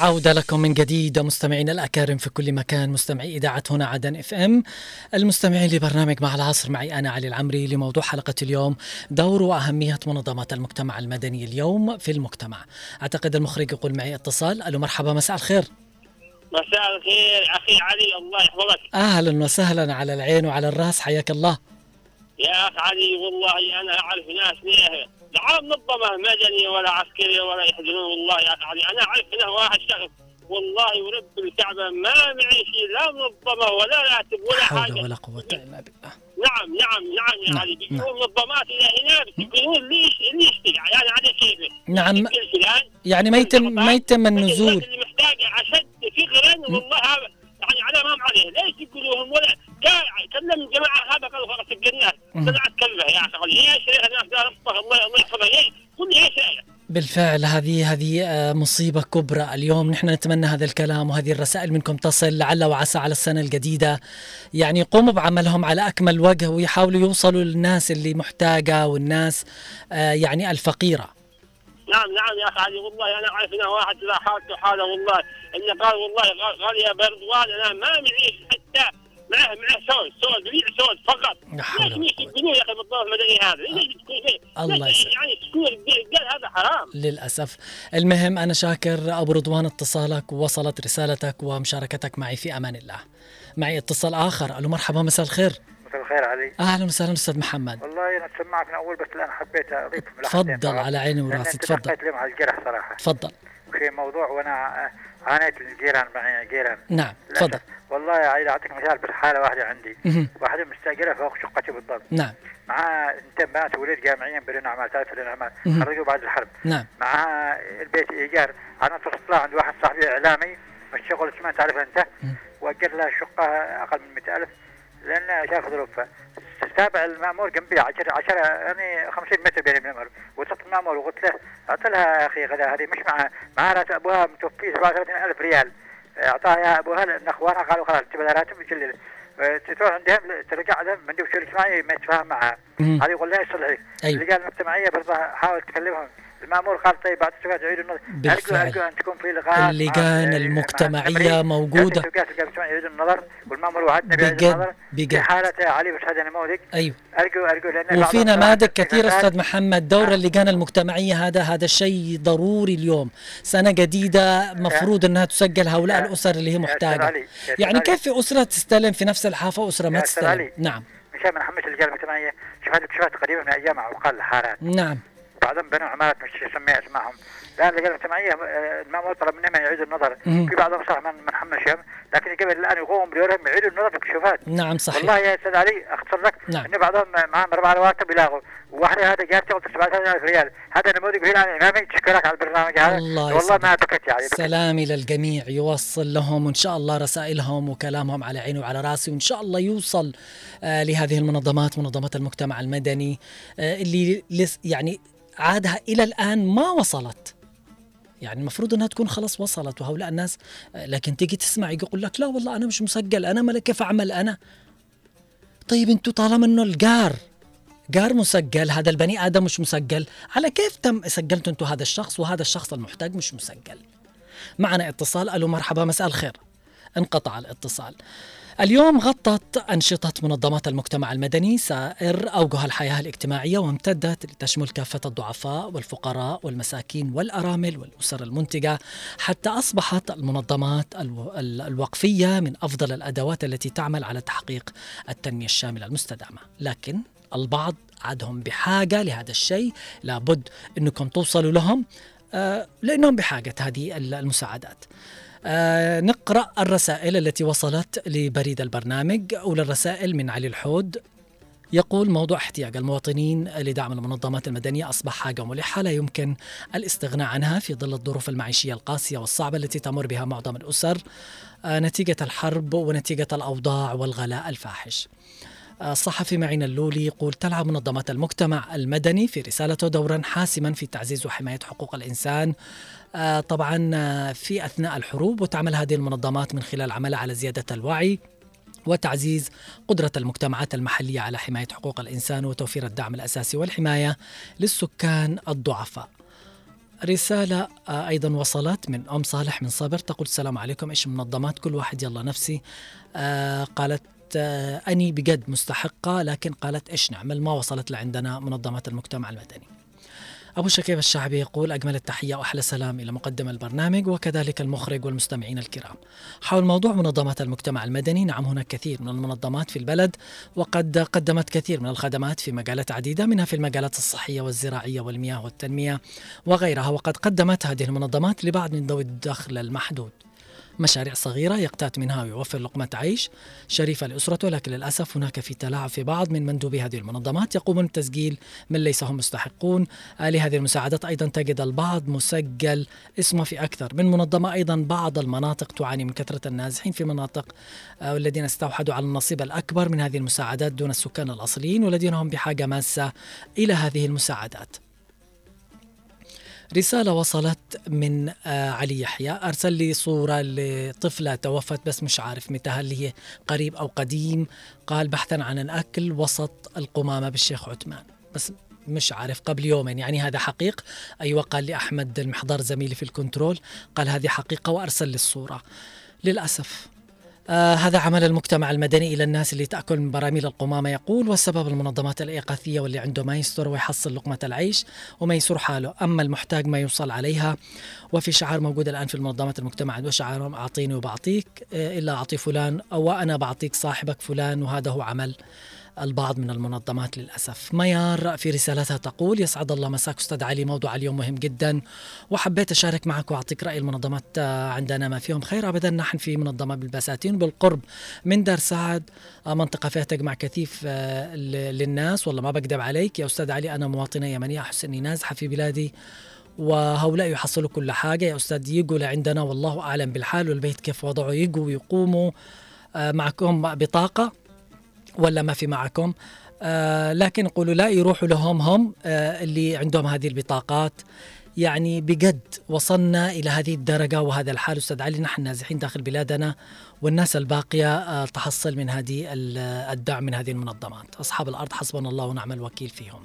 S1: عودة لكم من جديد مستمعينا الأكارم في كل مكان. مستمعي إذاعة هنا عدن إف إم. المستمعين لبرنامج مع العصر معي أنا علي العمري لموضوع حلقة اليوم دور وأهمية منظمات المجتمع المدني اليوم في المجتمع. أعتقد المخرج يقول معي اتصال. ألو مرحبا مساء الخير.
S13: مساء الخير أخي علي الله يحفظك.
S1: أهلا وسهلا على العين وعلى الرأس حياك الله.
S13: يا اخ علي والله أنا أعرف ناس ليه. لا منظمه مدنيه ولا عسكريه ولا يحزنون والله يا علي أنا أعرف هنا واحد شخص. والله ورب الكعبة ما معي شيء لا منظمة ولا راتب ولا
S1: حول
S13: حاجة.
S1: ولا قوة إلا بالله.
S13: نعم نعم نعم يا
S1: نعم،
S13: علي. بيجوا منظمات إلى هنا بيقولون ليش ليش يعني على كيفه
S1: نعم. يعني ما يتم ما يتم النزول.
S13: اللي محتاج عشد فكرا. والله يعني على ما عليه ليش يقولوهم ولا كلم الجماعه هذا قالوا خلاص الناس طلعت كلمه يا أخي علي يا شيخ الله الله يحفظها إيه كل إيش
S1: بالفعل هذه هذه آه، مصيبة كبرى. اليوم نحن نتمنى هذا الكلام وهذه الرسائل منكم تصل لعل وعسى على السنة الجديدة. يعني يقوموا بعملهم على أكمل وجه ويحاولوا يوصلوا للناس اللي محتاجة والناس آه، يعني الفقيرة.
S13: نعم نعم يا أخي علي والله أنا أعرف هنا واحد لا حالته حاله والله. إنه قال والله يا بردوان أنا ما معي حتى معه معه سود سود ببيع سود فقط. ليش يقولون يا أخي بالضبط المدني هذا؟ ليش فيه
S1: الله
S13: ليش
S1: يسلمك.
S13: يعني تكون قال هذا حرام؟
S1: للأسف. المهم أنا شاكر أبو رضوان اتصالك ووصلت رسالتك ومشاركتك معي في أمان الله. معي اتصال آخر. ألو مرحبا مساء الخير.
S15: مساء الخير علي.
S1: أهلا وسهلا أستاذ محمد.
S15: والله أنا سمعك من أول بس الان حبيت أضيف
S1: تفضل. على عيني وراسي تفضل.
S15: لهم على الجرح صراحة.
S1: تفضل.
S15: في موضوع وأنا آه، عانيت من الجيران معي جيران.
S1: نعم. تفضل.
S15: والله يا عيل أعطيك مثال بس حاله واحدة عندي. واحدة مستاجره فوق شقتي بالضبط.
S1: نعم.
S15: معها اثنتين بنات وولد جامعيين بدون اعمال ثلاث بدون اعمال. خرجوا بعد الحرب.
S1: نعم.
S15: معها البيت إيجار. أنا اتصل عند واحد صاحبي إعلامي الشغل اسمه تعرف أنت؟ واجر له شقه أقل من 100000 لأن شاف ظروفها تابع المأمور جنبي 10 10 يعني 50 متر بيني وبين المأمور. واتصلت المأمور وقلت له أعطي لها يا أخي غدا هذه مش معها معها راتب أبوها متوفي 37000 ريال. أعطاها ابوها لأن أخوانها قالوا خلاص تبى راتب يشيل تروح عندهم ترجع لهم مندوب شؤون اجتماعي ما يتفاهم معها. هذه يقول لها يصلحك
S1: أيوة.
S15: اللجان المجتمعيه برضه حاول تكلمهم المأمور قال طيب بعد السؤال تعيدوا النظر.
S1: بالفعل.
S15: ارجو ان تكون في لقاء
S1: اللجان المجتمعية موجودة.
S15: المجتمعيه يعيدوا النظر والمأمور وعدنا بيعيد النظر
S1: بجد.
S15: في حالة علي بس هذا نموذج
S1: أيوة.
S15: ارجو ارجو لأن
S1: وفي نماذج كثيرة أستاذ محمد. دور اللجان المجتمعية هذا هذا الشيء ضروري اليوم. سنة جديدة مفروض أنها تسجل هؤلاء الأسر اللي هي محتاجة. يعني. كيف في أسرة تستلم في نفس الحافة وأسرة ما تستلم. نعم.
S15: مشان ما نحمس اللجان المجتمعية شفت اكتشافات قريبه من أيام عقال الحارات
S1: نعم.
S15: بعضهم بنوا عمارات مش يسميها اسمائهم الان اللجان آه، المامور طلب منهم ان يعيدوا النظر. في بعضهم صح من من حمسهم لكن قبل الآن يقوموا بدورهم يعيدوا النظر باكتشافات
S1: نعم صحيح.
S15: والله يا أستاذ علي أختصر لك
S1: نعم.
S15: ان بعضهم معهم أربع رواتب يلاغوا واحدة هذا جاب تغطي 7000 ريال. هذا نموذج هنا إمامي تشكرك على البرنامج هذا.
S1: الله
S15: والله
S1: يسعدك.
S15: ما بكت يعني
S1: سلامي للجميع يوصل لهم وإن شاء الله رسائلهم وكلامهم على عيني وعلى راسي وإن شاء الله يوصل آه لهذه المنظمات منظمات المجتمع المدني آه اللي لس يعني عادها إلى الآن ما وصلت. يعني المفروض إنها تكون خلاص وصلت وهؤلاء الناس لكن تيجي تسمع يقول لك لا والله أنا مش مسجل أنا ملك كيف أعمل أنا؟ طيب أنتوا طالما إنه الجار جار مسجل هذا البني آدم مش مسجل على كيف تم سجلتوا أنتوا هذا الشخص وهذا الشخص المحتاج مش مسجل؟ معنا اتصال ألو مرحبا مساء الخير. انقطع الاتصال. اليوم غطت أنشطة منظمات المجتمع المدني سائر أوجه الحياة الاجتماعية وامتدت لتشمل كافة الضعفاء والفقراء والمساكين والأرامل والأسر المنتجة حتى أصبحت المنظمات الو- ال- الوقفية من أفضل الأدوات التي تعمل على تحقيق التنمية الشاملة المستدامة. لكن البعض عادهم بحاجة لهذا الشيء لابد أنكم توصلوا لهم آه، لأنهم بحاجة هذه ال- المساعدات. آه نقرأ الرسائل التي وصلت لبريد البرنامج. أولى الرسائل من علي الحود يقول موضوع احتياج المواطنين لدعم المنظمات المدنية أصبح حاجة ملحة لا يمكن الاستغناء عنها في ظل الظروف المعيشية القاسية والصعبة التي تمر بها معظم الأسر. آه نتيجة الحرب ونتيجة الأوضاع والغلاء الفاحش. الصحفي معين اللولي يقول تلعب منظمات المجتمع المدني في رسالته دورا حاسما في تعزيز وحماية حقوق الإنسان. آه، طبعا آه، في أثناء الحروب وتعمل هذه المنظمات من خلال عملها على زيادة الوعي وتعزيز قدرة المجتمعات المحلية على حماية حقوق الإنسان وتوفير الدعم الأساسي والحماية للسكان الضعفاء. رسالة آه، أيضا وصلت من أم صالح من صبر تقول السلام عليكم إيش منظمات؟ كل واحد يلا نفسي. آه، قالت آه، أني بجد مستحقة لكن قالت إيش نعمل؟ ما وصلت لعندنا منظمات المجتمع المدني. أبو شكيب الشعبي يقول أجمل التحية وأحلى سلام إلى مقدم البرنامج وكذلك المخرج والمستمعين الكرام. حول موضوع منظمات المجتمع المدني نعم هناك كثير من المنظمات في البلد وقد قدمت كثير من الخدمات في مجالات عديدة منها في المجالات الصحية والزراعية والمياه والتنمية وغيرها وقد قدمت هذه المنظمات لبعض من ذوي الدخل المحدود. مشاريع صغيرة يقتات منها ويوفر لقمة عيش شريفة لأسرته لكن للأسف هناك في تلاعب في بعض من مندوبي هذه المنظمات. يقومون بتسجيل من ليس هم مستحقون. آه، لهذه المساعدات أيضا تجد البعض مسجل اسمه في أكثر. من منظمة أيضا بعض المناطق تعاني من كثرة النازحين في مناطق آه، والذين استوحدوا على النصيب الأكبر من هذه المساعدات دون السكان الأصليين والذين هم بحاجة ماسة إلى هذه المساعدات. رسالة وصلت من آه علي يحيى. أرسل لي صورة لطفلة توفت بس مش عارف متى هل هي قريب أو قديم؟ قال بحثا عن الأكل وسط القمامة بالشيخ عثمان. بس مش عارف قبل يومين. يعني هذا حقيق؟ أيوة قال لي أحمد المحضار زميلي في الكنترول. قال هذه حقيقة وأرسل لي الصورة. للأسف آه هذا عمل المجتمع المدني إلى الناس اللي تأكل من براميل القمامة يقول والسبب المنظمات الإغاثية واللي عنده ما يستر ويحصل لقمة العيش وما يسر حاله. أما المحتاج ما يوصل عليها. وفي شعار موجود الآن في المنظمات المجتمع شعارهم أعطيني وبعطيك آه إلا أعطي فلان أو أنا بعطيك صاحبك فلان وهذا هو عمل. البعض من المنظمات للأسف. ميار في رسالتها تقول يسعد الله مساك أستاذ علي موضوع اليوم مهم جدا وحبيت أشارك معك وأعطيك رأي المنظمات عندنا ما فيهم خير. أبدا نحن في منظمة بالبساتين بالقرب من دار سعد منطقة فيها تجمع كثيف آه، للناس. والله ما بكذب عليك يا أستاذ علي أنا مواطنة يمنية أحس أني نازحة في بلادي وهؤلاء يحصلوا كل حاجة. يا أستاذ يجوا لعندنا والله أعلم بالحال والبيت كيف وضعه؟ يجوا ويقوموا آه، معكم بطاقة. ولا ما في معكم. آه لكن يقولوا لا يروحوا لهم هم آه اللي عندهم هذه البطاقات. يعني بجد وصلنا إلى هذه الدرجة وهذا الحال. أستاذ علي نحن نازحين داخل بلادنا والناس الباقية آه تحصل من هذه ال- الدعم من هذه المنظمات. أصحاب الأرض حسبنا الله ونعم الوكيل فيهم.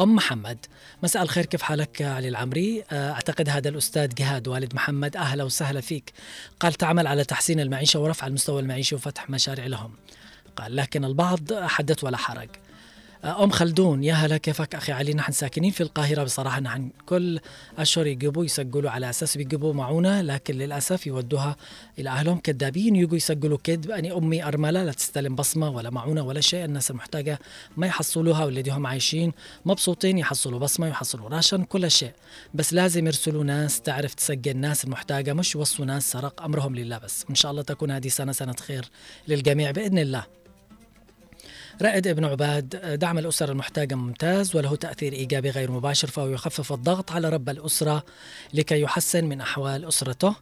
S1: أم محمد مساء الخير. كيف حالك علي العمري؟ آه، أعتقد هذا الأستاذ جهاد والد محمد. أهلا وسهلا فيك. قال تعمل على تحسين المعيشة ورفع المستوى المعيشي وفتح مشاريع لهم. قال لكن البعض حدث ولا حرج. أم خلدون يا هلا كيفك أخي علي؟ نحن ساكنين في القاهرة بصراحة. نحن كل أشهر يجيبوا يسجلوا على أساس بيجيبوا معونة لكن للأسف يودوها إلى أهلهم كذابين. يجوا يسجلوا كذب أني أمي أرملة لا تستلم بصمة ولا معونة ولا شيء. الناس المحتاجة ما يحصلوها والذي هم عايشين مبسوطين. يحصلوا بصمة يحصلوا راشن كل شيء. بس لازم يرسلوا ناس تعرف تسجل الناس المحتاجة مش يوصوا ناس سرق أمرهم لله بس. إن شاء الله تكون هذه سنة سنة خير للجميع بإذن الله. رائد ابن عباد دعم الأسر المحتاجة ممتاز وله تأثير إيجابي غير مباشر فهو يخفف الضغط على رب الأسرة لكي يحسن من أحوال أسرته.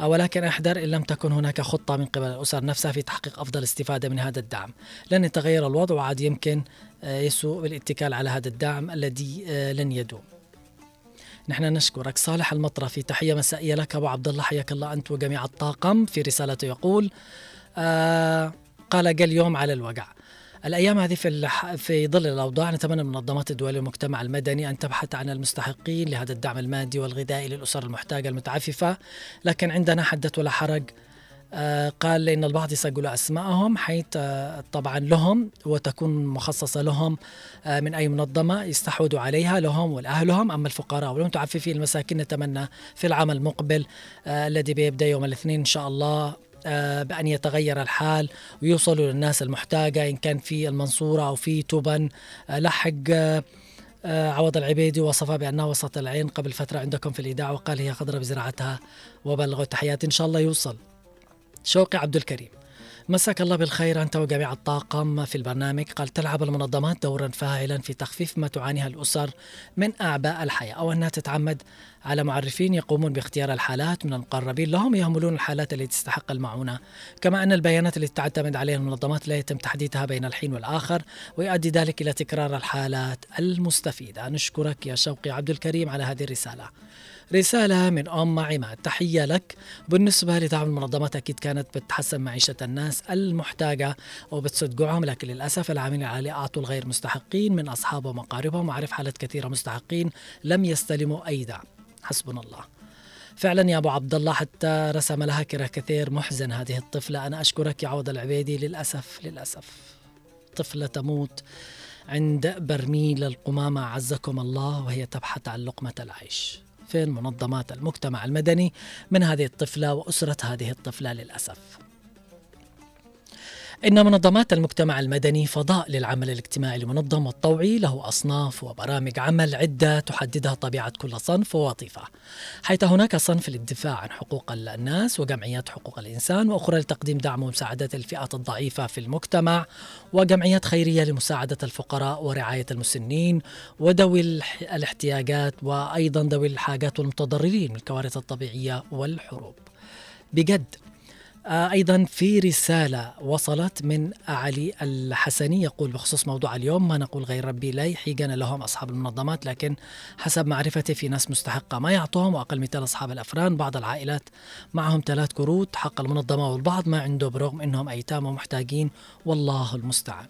S1: ولكن أحذر إن لم تكن هناك خطة من قبل الأسر نفسها في تحقيق أفضل استفادة من هذا الدعم. لن يتغير الوضع وعاد يمكن آه، يسوء بالاتكال على هذا الدعم الذي آه، لن يدوم. نحن نشكرك صالح المطرفي تحية مسائية لك أبو عبد الله حياك الله أنت وجميع الطاقم في رسالته يقول آه قال قال يوم على الوقع الأيام هذه في الح... في ظل الأوضاع نتمنى من منظمات الدول والمجتمع المدني أن تبحث عن المستحقين لهذا الدعم المادي والغذائي للأسر المحتاجة المتعففة. لكن عندنا حدث ولا حرج. آه، قال إن البعض يسجل أسماءهم حيث آه، طبعا لهم وتكون مخصصة لهم آه، من أي منظمة يستحوذوا عليها لهم ولأهلهم. أما الفقراء والمتعففين المساكين نتمنى في العام المقبل آه، الذي بيبدأ يوم الاثنين إن شاء الله بأن يتغير الحال ويوصلوا للناس المحتاجة إن كان في المنصورة أو في تبن آه، لحق آه، آه، عوض العبيدي وصفها بأنها وسط العين قبل فترة عندكم في الإذاعة وقال هي خضرة بزراعتها وبلغوا تحياتي إن شاء الله يوصل. شوقي عبد الكريم. مساك الله بالخير. أنت وجميع الطاقم في البرنامج قال تلعب المنظمات دورا فاعلا في تخفيف ما تعانيها الأسر من أعباء الحياة. أو أنها تتعمد على معرفين يقومون باختيار الحالات من المقربين لهم يهملون الحالات التي تستحق المعونة. كما أن البيانات التي تعتمد عليها المنظمات لا يتم تحديثها بين الحين والآخر ويؤدي ذلك إلى تكرار الحالات المستفيدة. نشكرك يا شوقي عبد الكريم على هذه الرسالة. رسالة من أم عماد تحية لك. بالنسبة لدعم المنظمات أكيد كانت بتحسن معيشة الناس المحتاجة وبتسد جوعهم لكن للأسف العاملين عليه أعطوا الغير مستحقين من أصحابهم وأقاربهم وأعرف حالات كثيرة مستحقين لم يستلموا أي دعم حسبنا الله. فعلا يا أبو عبد الله حتى رسم لها كره كثير محزن هذه الطفلة. أنا أشكرك يا عوض العبيدي. للأسف للأسف. طفلة تموت عند برميل القمامة. عزكم الله وهي تبحث عن لقمة العيش. فين منظمات المجتمع المدني من هذه الطفلة وأسرة هذه الطفلة للأسف. إن منظمات المجتمع المدني فضاء للعمل الاجتماعي المنظم والطوعي له أصناف وبرامج عمل عدة تحددها طبيعة كل صنف ووظيفة. حيث هناك صنف للدفاع عن حقوق الناس وجمعيات حقوق الإنسان وأخرى لتقديم دعم ومساعدة الفئات الضعيفة في المجتمع وجمعيات خيرية لمساعدة الفقراء ورعاية المسنين وذوي الاحتياجات وأيضا ذوي الحاجات والمتضررين من الكوارث الطبيعية والحروب. بجد أيضا في رسالة وصلت من علي الحسني يقول بخصوص موضوع اليوم ما نقول غير ربي لا يحيقنا لهم أصحاب المنظمات لكن حسب معرفتي في ناس مستحقة ما يعطوهم وأقل مثال أصحاب الأفران بعض العائلات معهم ثلاث كروت حق المنظمة والبعض ما عنده برغم أنهم أيتام ومحتاجين والله المستعان.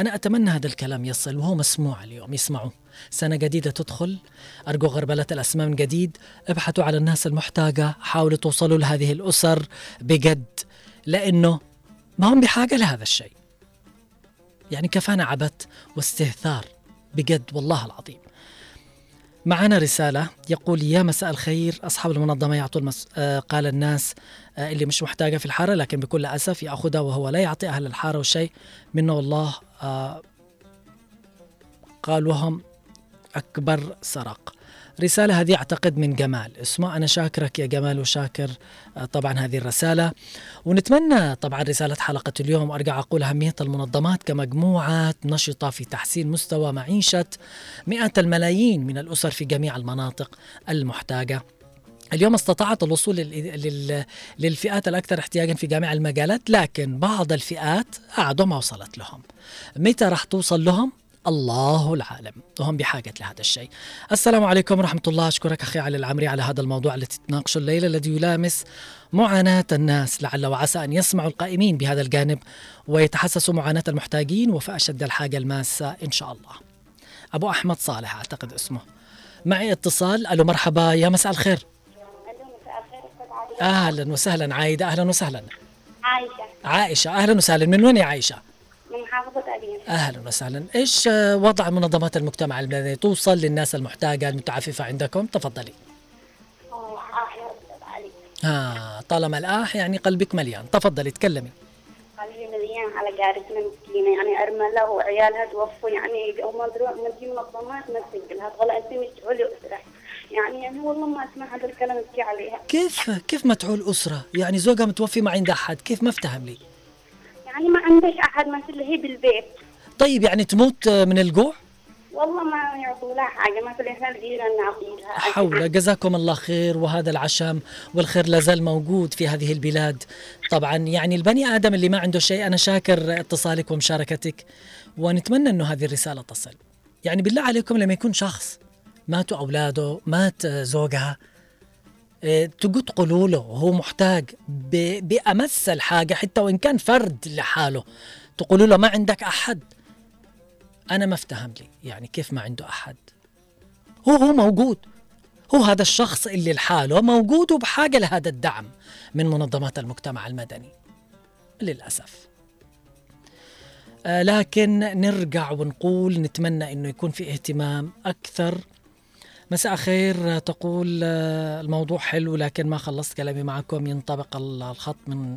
S1: أنا أتمنى هذا الكلام يصل وهو مسموع اليوم يسمعوا. سنة جديدة تدخل. أرجو غربلة الأسماء من جديد. ابحثوا على الناس المحتاجة. حاولوا توصلوا لهذه الأسر بجد لأنه ما هم بحاجة لهذا الشيء. يعني كفانا عبث واستهثار. بجد والله العظيم. معنا رسالة يقول يا مساء الخير. أصحاب المنظمة يعطوا المس... آه قال الناس آه اللي مش محتاجة في الحارة لكن بكل أسف يأخذها وهو لا يعطي أهل الحارة وشيء منه والله آه قال وهم أكبر سرق. رسالة هذه أعتقد من جمال. اسمه أنا شاكرك يا جمال وشاكر آه، طبعا هذه الرسالة. ونتمنى طبعا رسالة حلقة اليوم وأرجع أقول أهمية المنظمات كمجموعات نشطة في تحسين مستوى معيشة مئات الملايين من الأسر في جميع المناطق المحتاجة. اليوم استطاعت الوصول لل... لل... للفئات الأكثر احتياجا في جميع المجالات لكن بعض الفئات قعدوا ما وصلت لهم. متى راح توصل لهم؟ الله العالم. وهم بحاجة لهذا الشيء. السلام عليكم ورحمة الله. أشكرك أخي علي العمري على هذا الموضوع الذي تناقشه الليلة الذي يلامس معاناة الناس لعل وعسى أن يسمعوا القائمين بهذا الجانب ويتحسسوا معاناة المحتاجين وفي أشد الحاجة الماسة إن شاء الله. أبو أحمد صالح أعتقد اسمه. معي اتصال. ألو مرحبا. يا مساء الخير. أهلا وسهلا عايدة. أهلا وسهلا.
S16: عايشة.
S1: عائشة أهلا وسهلا. من وين يا عائشة
S16: من محافظة أبين
S1: أهلا وسهلا. إيش آه، وضع منظمات المجتمع المدني توصل للناس المحتاجة المتعففة عندكم؟ تفضلي.
S16: آه،
S1: طالما الآح يعني قلبك مليان. تفضلي تكلمي.
S16: قلبي مليان على جارتنا مسكينة يعني أرملة وعيالها توفوا يعني ما تجي منظمات ما تسجلها تغلى أنت مش تعولي أسرح يعني أنا والله ما أسمع هذا الكلام أبكي عليها.
S1: كيف كيف ما تعول أسرة؟ يعني زوجها متوفي ما عندها أحد. كيف ما أفتهم لي؟
S16: يعني ما عندش أحد مثل هي بالبيت.
S1: طيب يعني تموت من الجوع؟
S16: والله ما يعطوا لها حاجة ما في إحنا الجيران نعطي لها
S1: حول. جزاكم الله خير وهذا العشم والخير لازال موجود في هذه البلاد. طبعا يعني البني آدم اللي ما عنده شيء أنا شاكر اتصالك ومشاركتك ونتمنى أنه هذه الرسالة تصل. يعني بالله عليكم لما يكون شخص ماتوا أولاده مات زوجها إيه، تقول تقولوا له وهو محتاج بأمس الحاجة حتى وإن كان فرد لحاله. تقولوا له ما عندك أحد. أنا ما افتهم لي. يعني كيف ما عنده أحد؟ هو هو موجود. هو هذا الشخص اللي لحاله موجود وبحاجة لهذا الدعم من منظمات المجتمع المدني. للأسف. آه لكن نرجع ونقول نتمنى أنه يكون في اهتمام أكثر مساء خير. تقول آه، الموضوع حلو لكن ما خلصت كلامي معكم. ينطبق ال- الخط من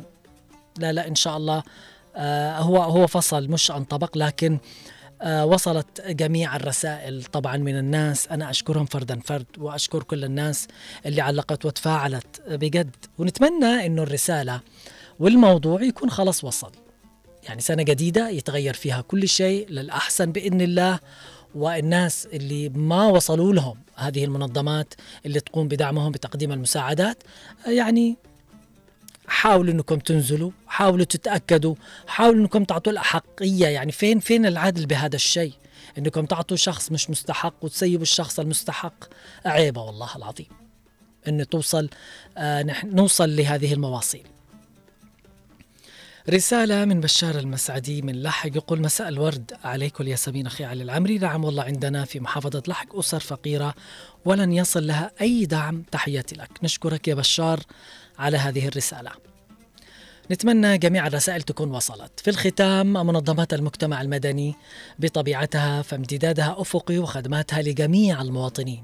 S1: لا لا إن شاء الله آه، هو هو فصل مش أنطبق لكن آه، وصلت جميع الرسائل طبعا من الناس. أنا أشكرهم فردا فرد وأشكر كل الناس اللي علقت وتفاعلت بجد. ونتمنى أنه الرسالة والموضوع يكون خلاص وصل. يعني سنة جديدة يتغير فيها كل شيء للأحسن بإذن الله. والناس اللي ما وصلوا لهم هذه المنظمات اللي تقوم بدعمهم بتقديم المساعدات يعني حاولوا إنكم تنزلوا حاولوا تتأكدوا حاولوا إنكم تعطوا الأحقية يعني فين فين العدل بهذا الشيء؟ إنكم تعطوا شخص مش مستحق وتسيبوا الشخص المستحق؟ عيبة والله العظيم. انه توصل آه نحن نوصل لهذه المواصيل. رسالة من بشار المسعدي من لحق يقول مساء الورد. عليك والياسمين أخي علي العمري. نعم والله عندنا في محافظة لحق أسر فقيرة ولن يصل لها أي دعم. تحياتي لك. نشكرك يا بشار على هذه الرسالة. نتمنى جميع الرسائل تكون وصلت. في الختام منظمات المجتمع المدني بطبيعتها فامتدادها أفقي وخدماتها لجميع المواطنين.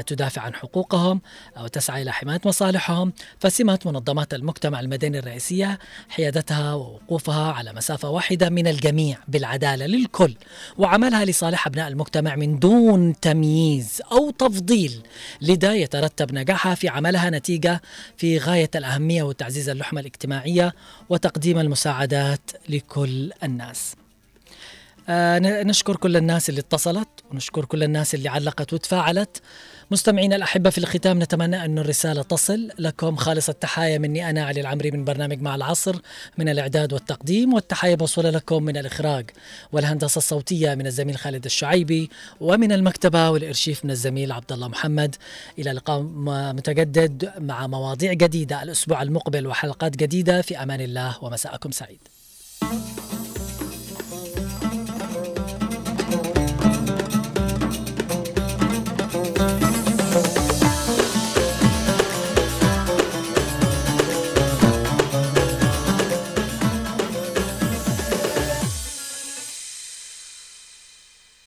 S1: تدافع عن حقوقهم أو تسعى إلى حماية مصالحهم فسمة منظمات المجتمع المدني الرئيسية حيادتها ووقوفها على مسافة واحدة من الجميع بالعدالة للكل وعملها لصالح أبناء المجتمع من دون تمييز أو تفضيل لذا يترتب نجاحها في عملها نتيجة في غاية الأهمية وتعزيز اللحمة الاجتماعية وتقديم المساعدات لكل الناس. آه، نشكر كل الناس اللي اتصلت ونشكر كل الناس اللي علقت وتفاعلت. مستمعينا الأحبة في الختام نتمنى أن الرسالة تصل لكم. خالص التحايا مني أنا علي العمري من برنامج مع العصر من الإعداد والتقديم. والتحايا موصولة لكم من الإخراج والهندسة الصوتية من الزميل خالد الشعيبي ومن المكتبة والإرشيف من الزميل عبد الله محمد. إلى لقاء متجدد مع مواضيع جديدة الأسبوع المقبل وحلقات جديدة. في أمان الله ومساءكم سعيد.